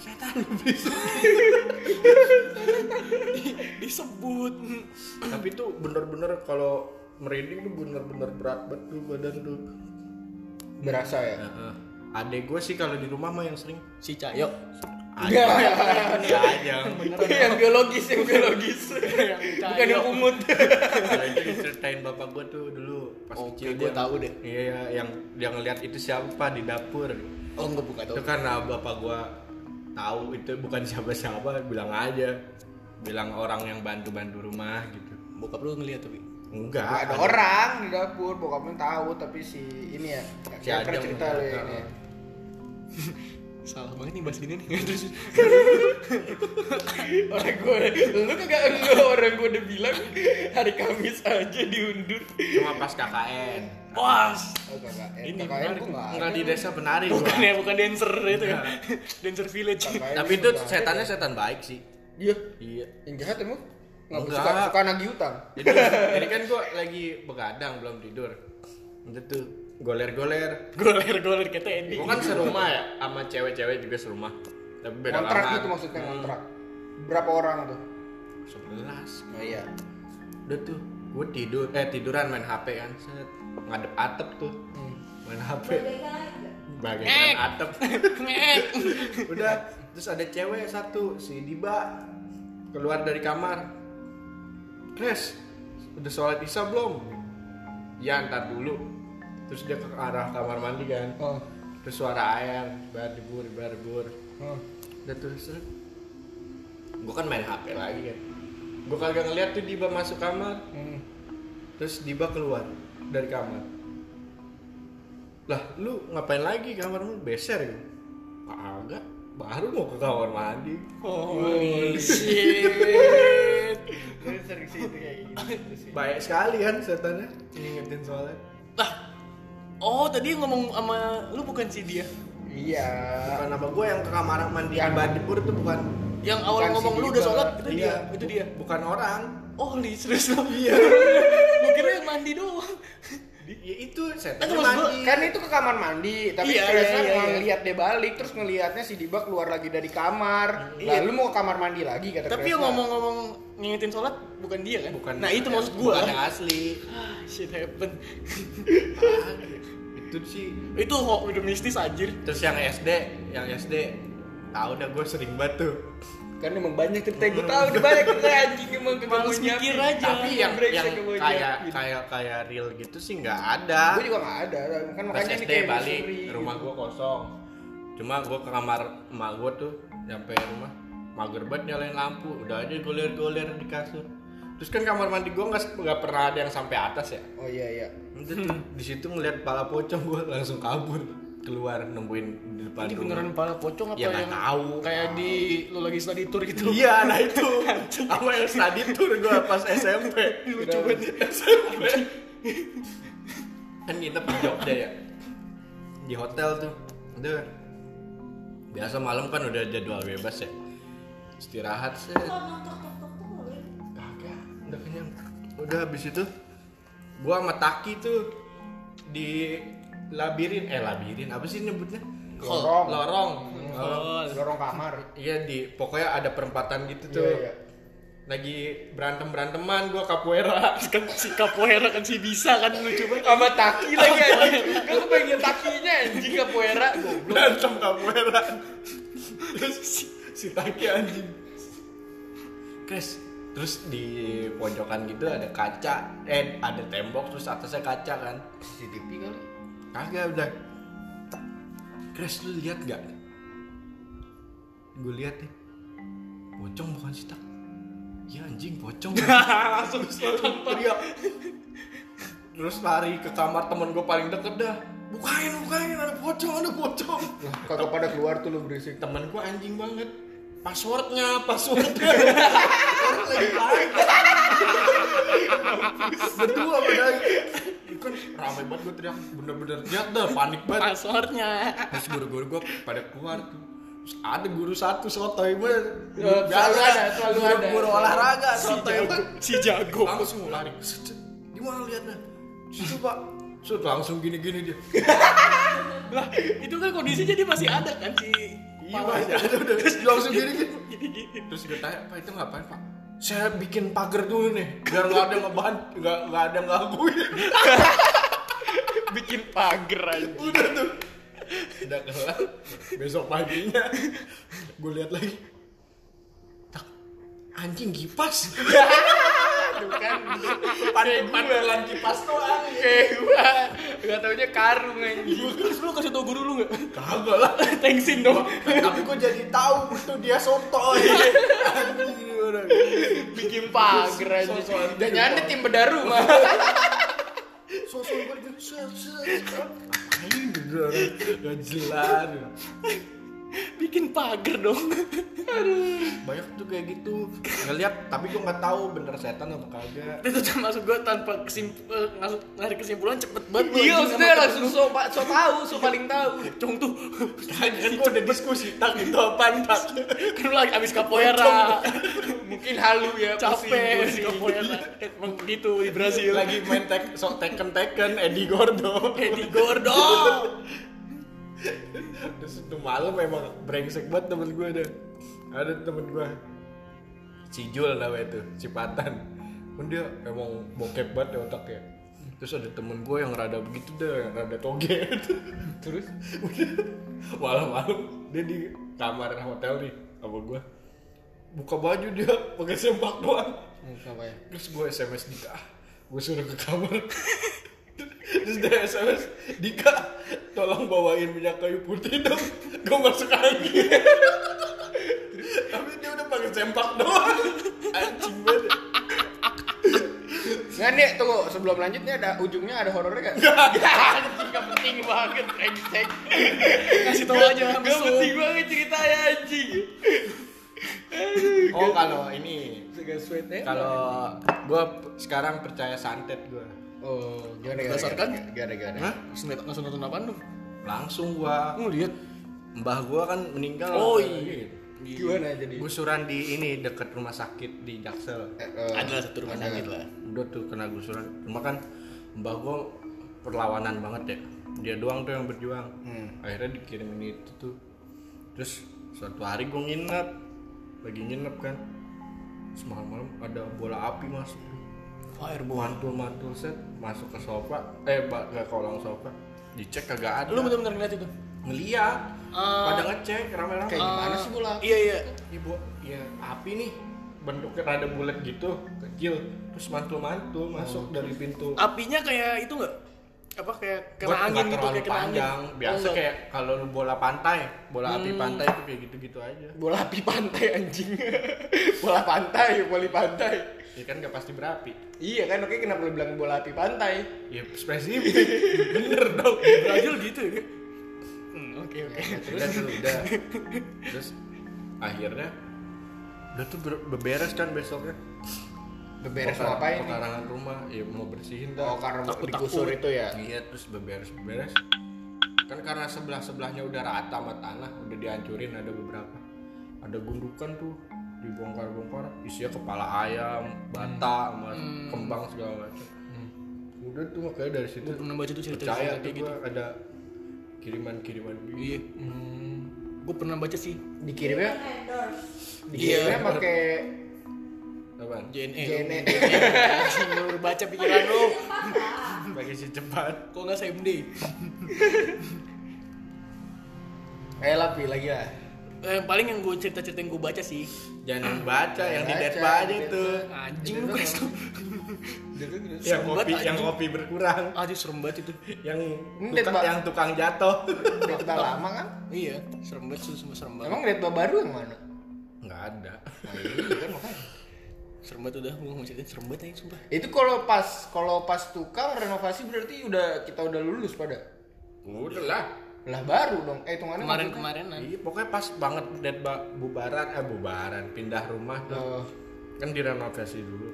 setan. Disebut. Tapi tuh bener-bener kalau merinding tuh bener-bener berat banget tuh badan tuh. Berasa ya. Heeh. adek gue sih kalau di rumah mah yang sering si Cahyo ada. Aja. Yang biologis yang biologis. bukan yang umut. itu diceritain bapak gue tuh dulu pas Oke, kecil dia- tahu deh. iya yang dia ngeliat itu siapa di dapur. Oh enggak buka itu karena bapak gua tahu itu bukan siapa-siapa bilang aja bilang orang yang bantu-bantu rumah gitu bokap lu ngeliat tapi enggak Nggak ada orang di dapur, bokapnya tahu tapi si ini ya. Si Ajeng. cerita lo ya ini. ya. salah banget nih bahas gini nih terus Orang gue, lu kagak enggak orang gue udah bilang hari Kamis aja diundur. cuma pas KKN was Oh eh, Ini menarik. enggak di desa penari bukan ya bukan dancer itu ya. Dancer village. Tapi itu setannya setan baik sih. Iya, iya. Yang jahat emang? Nggak Enggak. suka suka nagih utang. jadi jadi kan gua lagi begadang belum tidur. Itu tuh goler-goler. Goler goler kayak Teddy. Gua kan serumah ya sama cewek-cewek juga serumah. Tapi beda Kontrak kamar. gitu maksudnya Hmm, kontrak. Berapa orang tuh? sebelas. Oh iya. udah tuh gue tidur eh tiduran main hp kan set ngadep atap tuh. Main hp Bagaikan bagaikan atap udah terus ada cewek satu si Diba. Keluar dari kamar. Kres udah sholat isya belum? Ya ntar dulu. Terus dia ke arah kamar mandi kan. Oh. terus suara air berdebur berdebur. Oh. udah tuh set gue kan main hp lagi kan. Gue kagak ngeliat tuh Diba masuk kamar. Hmm. terus Diba keluar dari kamar lah lu ngapain lagi kamar lu beser ya kagak baru mau ke kamar mandi Holy shit. sering sih itu kayak gitu sih. baik sekali kan setannya ngingetin soalnya Lah. Oh, tadi ngomong sama lu bukan si dia. Iya. bukan nama gue yang ke kamar mandi yang Badipur itu bukan Yang awal Bukan si ngomong lu Diba. udah sholat, itu dia. Iya, Itu bu- dia. bukan orang Oh, li serius lu. iya kira yang mandi doang. Di- ya itu gua, mandi Kan itu ke kamar mandi, tapi Iya, iya, iya, iya. ngeliat dia balik terus ngelihatnya si Diba keluar lagi dari kamar. Iya. Lalu mau ke kamar mandi lagi kata Tapi yang ngomong-ngomong ngingetin sholat bukan dia kan? bukan Nah, itu maksud gua. bukan yang asli Ah, shit happen. Ah, itu sih itu kok udah mistis anjir. terus yang SD yang SD tahu dah gue sering banget tuh Kan emang banyak cerita gue tahu udah banyak cerita anjing emang kagak mikir aja. tapi yang Brengsek yang kayak kayak kayak real gitu sih nggak ada. Gue juga gak ada, kan pas makanya ini SD kayak balik misteri. rumah gua kosong. Cuma gua ke kamar emak gua tuh nyampe rumah mager banget nyalain lampu. Udah aja goler-goler di kasur. Terus kan kamar mandi gua nggak nggak pernah ada yang sampai atas ya? Oh iya iya. Di situ ngeliat pala pocong gua langsung kabur keluar nungguin di depan Ini rumah beneran kepala pocong apa Ya, yang tahu. kayak di lu lagi study tour gitu? iya nah itu. Apa yang study tour gua pas SMP Lucu banget. SMP kan kita di Jogja ya? Di hotel tuh. Udah. Biasa malam kan udah jadwal bebas ya? Istirahat sih kagak. Udah kenyang. Udah habis itu gua sama Taki tuh di labirin eh labirin apa sih nyebutnya Lorong. lorong Oh, Lorong kamar. iya di pokoknya ada perempatan gitu tuh Iya iya. lagi berantem beranteman gua capoeira kan si capoeira kan si bisa kan lucu banget. Sama taki lagi anjing. Gue pengen takinya anjing capoeira goblok. berantem capoeira terus si, si Taki anjing Chris terus di pojokan gitu ada kaca eh ada tembok terus atasnya kaca kan CCTV kali. Kagak udah. Chris lu lihat gak gue lihat nih. Pocong bukan sih tak. Ya anjing pocong. Langsung teriak terus lari ke kamar temen gue paling deket dah. Bukain bukain ada pocong ada pocong. Lah, kagak pada keluar tuh lu berisik. temen gue anjing banget. Passwordnya passwordnya lagi berdua padahal kan ramai banget gue teriak. Bener-bener lihat dah panik banget. Passwordnya. terus guru-guru gue pada keluar tuh. Terus ada guru satu sotoy bener Ya, selalu ada, selalu guru, ada. guru olahraga Si sotoy jago, si jago. langsung lari. Set, gimana liatnya? Situ pak. Set, langsung gini-gini dia. Lah, itu kan kondisinya dia masih ada kan si iya masih ada udah. Langsung gini-gini. Gini-gini. Terus gue tanya, Pak itu ngapain Pak? Saya bikin pagar dulu nih, biar nggak ada ngebahan, nggak nggak ada ngelakuin. Bikin pagar aja. Udah tuh, udah kelar. Besok paginya, gue lihat lagi, anjing kipas. Kan. Pandelan kipas doang. Kayak gua enggak taunya karung anjing. Terus lu kasih tau guru lu nggak? Kagak lah. Thanksin dong. Tapi gue jadi tahu itu dia soto. Ini orang. Bikin pagar. Sosokan Jangan gitu. tim bedah rumah. Sosok gue gitu? Gak jelas. Bikin pagar dong. banyak tuh kayak gitu ngeliat tapi gue nggak tahu bener setan apa kagak Itu tuh maksud gue tanpa kesimpulan, narik kesimpulan cepet banget. Iya, maksudnya langsung so, so tahu, so paling tahu. Pocong tuh. kan gue udah diskusi tak itu apaan tak kan lu lagi abis capoeira. Mungkin halu ya, Capek pusing. capoeira. Emang gitu di Brasil. lagi main tek sok teken teken Eddie Gordo Eddie Gordo. terus itu malam emang brengsek banget temen gue ada ada temen gue si Jul namanya tuh Cipatan kan dia emang bokep banget ya otaknya. Terus ada temen gue yang rada begitu deh yang rada toge terus? Udah malam-malam dia di kamar hotel nih sama gue buka baju dia pakai sempak doang. Apa ya? terus gue sms Dika gue suruh ke kamar terus dia sms Dika tolong bawain minyak kayu putih dong. Gue masuk angin tapi dia udah pakai sempak doang. Anjing banget. Nggak nih, tunggu. Sebelum lanjut nih ada ujungnya ada horornya kan? Anjing gak penting banget brengsek. Kasih tau aja Gak langsung. penting banget ceritanya anjing. oh kalau ini. Kalau gue sekarang percaya santet gue Oh, gimana gimana? Berdasarkan? Gimana gimana? Hah? Langsung nonton apaan dong? langsung gua Lu lihat. mbah gua kan meninggal Oh, iya. Gimana jadi? gusuran di ini deket rumah sakit di Jaksel Eh, eh, Adalah satu rumah sakit lah. udah tuh kena gusuran cuma kan mbah gua perlawanan banget ya dia doang tuh yang berjuang Hmm. akhirnya dikirimin itu tuh terus suatu hari gua nginep lagi nginep kan terus malam-malam ada bola api masuk Fireball. mantul-mantul set masuk ke sofa eh ke kolong sofa dicek kagak ada Lu bener-bener ngeliat itu? ngeliat Ah. pada ngecek rame-rame Kayak gimana sih bola? Iya iya. ibu ya api nih bentuknya rada bulat gitu kecil terus mantul-mantul masuk dari pintu Apinya kayak itu nggak? Apa kayak kena Gua angin gitu kayak kena angin. panjang biasa Oh, nggak. kayak kalau lu bola pantai bola api Hmm. pantai itu kayak gitu-gitu aja Bola api pantai anjing. bola pantai, bola pantai. ya kan nggak pasti berapi Iya kan, oke kenapa lu bilang bola api pantai? ya spesifik bener dong Brazil gitu ya. Hmm, oke oke. udah tuh udah terus akhirnya udah tuh ber- beberes kan besoknya Beberes Pekar- mau ngapain nih? pekarangan rumah ya mau bersihin dah Oh, karena Takut- digusur takut. itu ya. Iya terus beberes beberes kan karena sebelah sebelahnya udah rata sama tanah udah dihancurin ada beberapa ada gundukan tuh dibongkar bongkar isinya kepala ayam bata sama kembang segala macam udah tuh makanya dari situ Gue pernah baca tuh cerita percaya kayak tuh gitu. ada kiriman kiriman gitu Iya. Gue pernah baca sih. Dikirimnya dikirimnya Iya. pakai apaan JNE. JNE. Lu baca pikiran lu. pakai si cepat Kok nggak SMD? Eh lapi lagi lah. Eh, yang paling yang gue cerita-cerita yang gue baca sih jangan baca yang di Deadpa aja tuh anjing lu guys tuh yang kopi yang kopi berkurang aja serem banget itu yang tukang, yang tukang jatuh Udah kita lama kan? iya serem banget semua serem banget Emang lihat baru yang mana? nggak ada Nah, iya kan makanya. Serem banget udah gue mau ceritain serem banget aja sumpah Itu kalau pas kalau pas tukang renovasi berarti udah kita udah lulus pada. udah lah Lah baru dong. Eh hitungannya kemarin kemarinan Iya, pokoknya pas banget dead ba- bubaran, eh bubaran, pindah rumah tuh. Oh. Kan direnovasi dulu.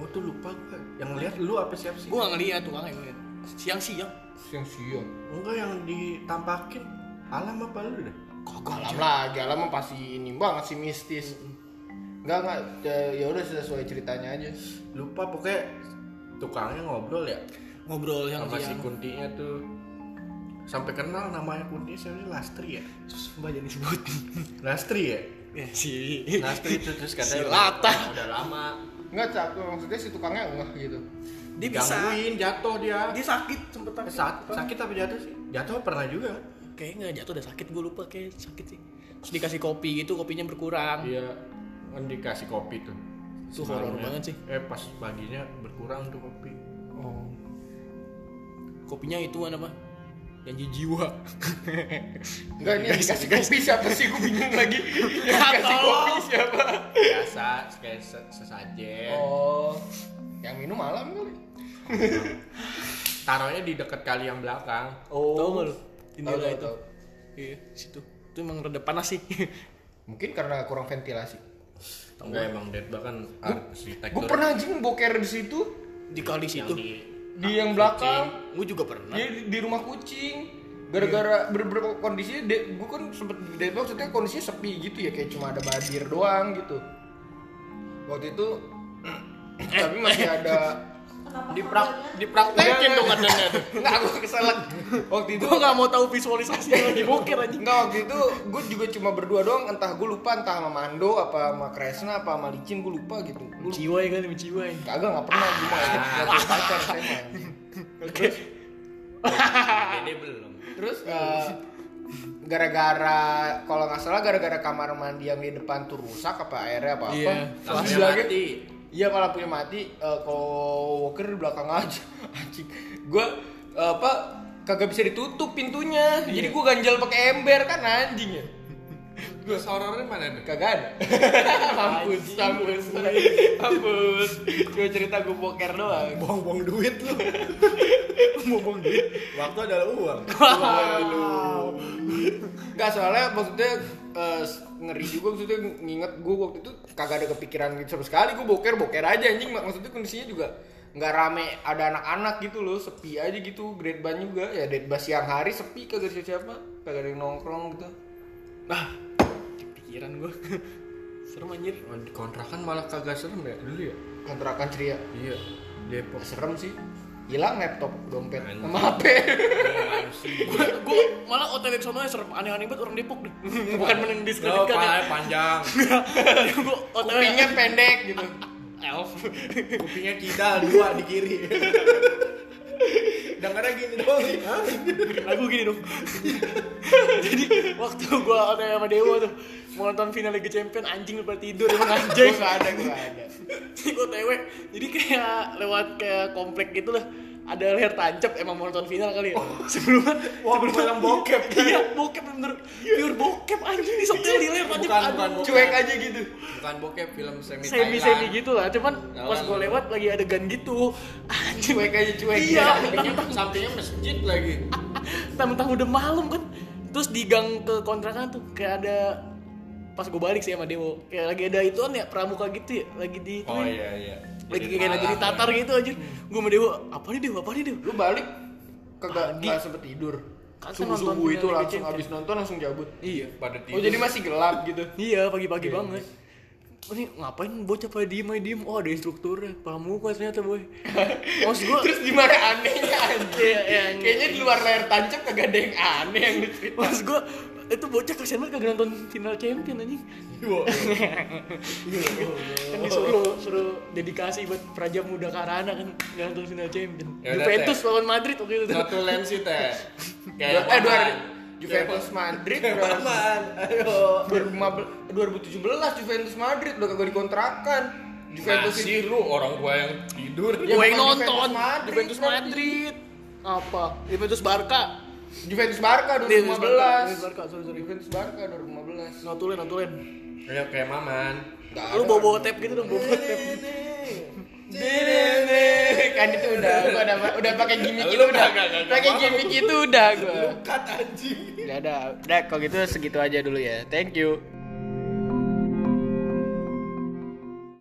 Oh tuh lupa gue. Yang lihat lu apa siapa sih? gue gak ngeliat tuh yang ngeliat siang-siang Siang-siang. Enggak yang ditampakin. Alam apa lu deh? Alam lagi, alam pasti ini banget sih mistis. Enggak enggak ya- ya udah sesuai ceritanya aja. Lupa pokoknya tukangnya ngobrol ya ngobrol yang sama si Kuntinya tuh. Sampai kenal namanya Kunti siapa Lastri ya? sumpah jadi sebut Lastri ya? ya si Lastri itu terus katanya Si Lata. udah, udah lama. Enggak cak, maksudnya si tukangnya enggak gitu. dia bisa Gangguin, jatuh dia. dia sakit sempet Eh, sakit Sakit, sakit apa jatuh sih? Jatuh pernah juga. kayaknya nggak jatuh udah sakit gue lupa kayak sakit sih terus dikasih kopi gitu kopinya berkurang Iya, kan dikasih kopi tuh. Tuh horor banget sih. Eh pas paginya berkurang tuh kopi. oh kopinya itu apa janji jiwa Enggak ini yang dikasih kopi siapa sih? Gue bingung lagi. Yang dikasih kopi siapa? Biasa kayak se- sesajen. Oh. Yang minum malam kali. Taruhnya di dekat kali yang belakang. Oh. lu Tahu, Indira tahu, itu iya situ itu emang rada panas sih Mungkin karena kurang ventilasi. Enggak emang dead bahkan arsitektur. Gue pernah anjing boker di situ di kali yang situ di di yang belakang. gue juga pernah Dia di, di rumah kucing. Gara-gara beberapa kondisinya gue kan sempet di Deadlock maksudnya kondisinya sepi gitu ya kayak cuma ada badir doang gitu. Waktu itu tapi masih ada Diprak dipraktekin dong adanya tuh. Enggak, gue keselak. Waktu itu Gue gak mau tahu visualisasi lagi boker aja. Enggak waktu itu gue juga cuma berdua doang entah gue lupa entah sama Mando apa sama Kresna apa sama Licin gue lupa gitu. Lupa. Ciwai kan, ciwai. Kagak nggak pernah gue mah nggak punya pacar saya mah. Terus Dede belum. terus eh, gara-gara kalau nggak salah gara-gara kamar mandi yang di depan tuh rusak apa airnya apa apa. Iya. Bilangnya, mati. Iya kalau lampunya mati eh, kalau walker di belakang aja anjing. Gue apa kagak bisa ditutup pintunya. Jadi gue ganjal pakai ember kan anjing ya. Terus horornya mana nih? Kagak ada. mampus, mampus. Mampus. Cuma cerita gue boker doang. Buang-buang duit lu. Buang-buang duit. Waktu adalah uang. Gak soalnya maksudnya eh, ngeri juga maksudnya nginget gue waktu itu kagak ada kepikiran gitu sama sekali gue boker boker aja anjing Mak- maksudnya kondisinya juga nggak rame ada anak-anak gitu loh sepi aja gitu grade ban juga ya grade ban siang hari sepi kagak ada siapa kagak ada yang nongkrong gitu Nah, pikiran gue. Serem anjir. Kontrakan malah kagak serem ya dulu ya? kontrakan ceria Iya. Depok. serem sih hilang laptop dompet Anjing. sama hp Gue gue malah hotel di sono serem aneh-aneh banget orang Depok deh. Bukan Oh, mendiskreditkan ya. palanya panjang. Gue kupingnya pendek gitu elf. Kupingnya kidal dua di kiri. Gini. Hah? Lagu gini dong. Jadi waktu gue hotel sama Dewa tuh mau nonton final Liga Champion anjing lupa tidur emang gue anjing. gak ada gue gak ada Jadi gue TW, jadi kayak lewat kayak komplek gitu lah ada leher tancap emang mau nonton final kali ya sebelumnya Wah, sebelum film bokep. iya bokep bener pure bokep anjing di setel di leher tancap Bukan, bukan bokep. cuek aja gitu Bukan bokep film semi semi Thailand. semi gitu lah cuman pas gue lewat lagi adegan gitu anjing cuek aja cuek Iya. Sampingnya, sampingnya masjid lagi. mentang-mentang udah malam kan terus di gang ke kontrakan tuh kayak ada pas gue balik sih sama Dewo kayak lagi ada ituan ya pramuka gitu ya lagi di Oh iya iya. Lagi Jadi kayak lagi ditatar gitu aja gue sama Dewo apa nih Dewo apa nih Dewo lu balik kagak nggak sempet tidur. Kan subuh nonton subuh itu langsung habis nonton langsung cabut. Iya. Pada tidur. oh jadi masih gelap gitu? Iya pagi-pagi banget. Oh, ini ngapain bocah pada diem aja diem? Oh ada instrukturnya, pramuka ternyata boy. Maksud gua, terus gimana? Anehnya anjing. Iya, iya, kayaknya di luar layar tancap kagak ada yang aneh yang diceritain maksud gua itu bocah kasihan banget kagak nonton final champion anjing. Kan disuruh suruh dedikasi buat Praja Muda Karana kan nggak nonton final champion. Ya Juventus Teh. lawan Madrid waktu itu. Notulen sih teh. eh Kayak dua Paman. Juventus Madrid dua- Paman. Ayo. 2015 2017 Juventus Madrid udah kagak dikontrakan Juventus Masih lu orang gua yang tidur. Ya, Gua yang nonton Juventus Madrid, Juventus. Madrid. Apa? Juventus Barca. Juventus Barca Iya, Juventus Barca, 2015 Juventus Barca, sorry, sorry. Juventus Barca 2015 Notulen, notulen. Ayo kayak Maman. Lu bawa-bawa tape gitu dong, bawa tape. kan itu udah gua udah udah pakai gimmick itu udah. pakai gimmick itu udah gua. Cut anjing. udah ada. Udah kalau gitu segitu aja dulu ya. Thank you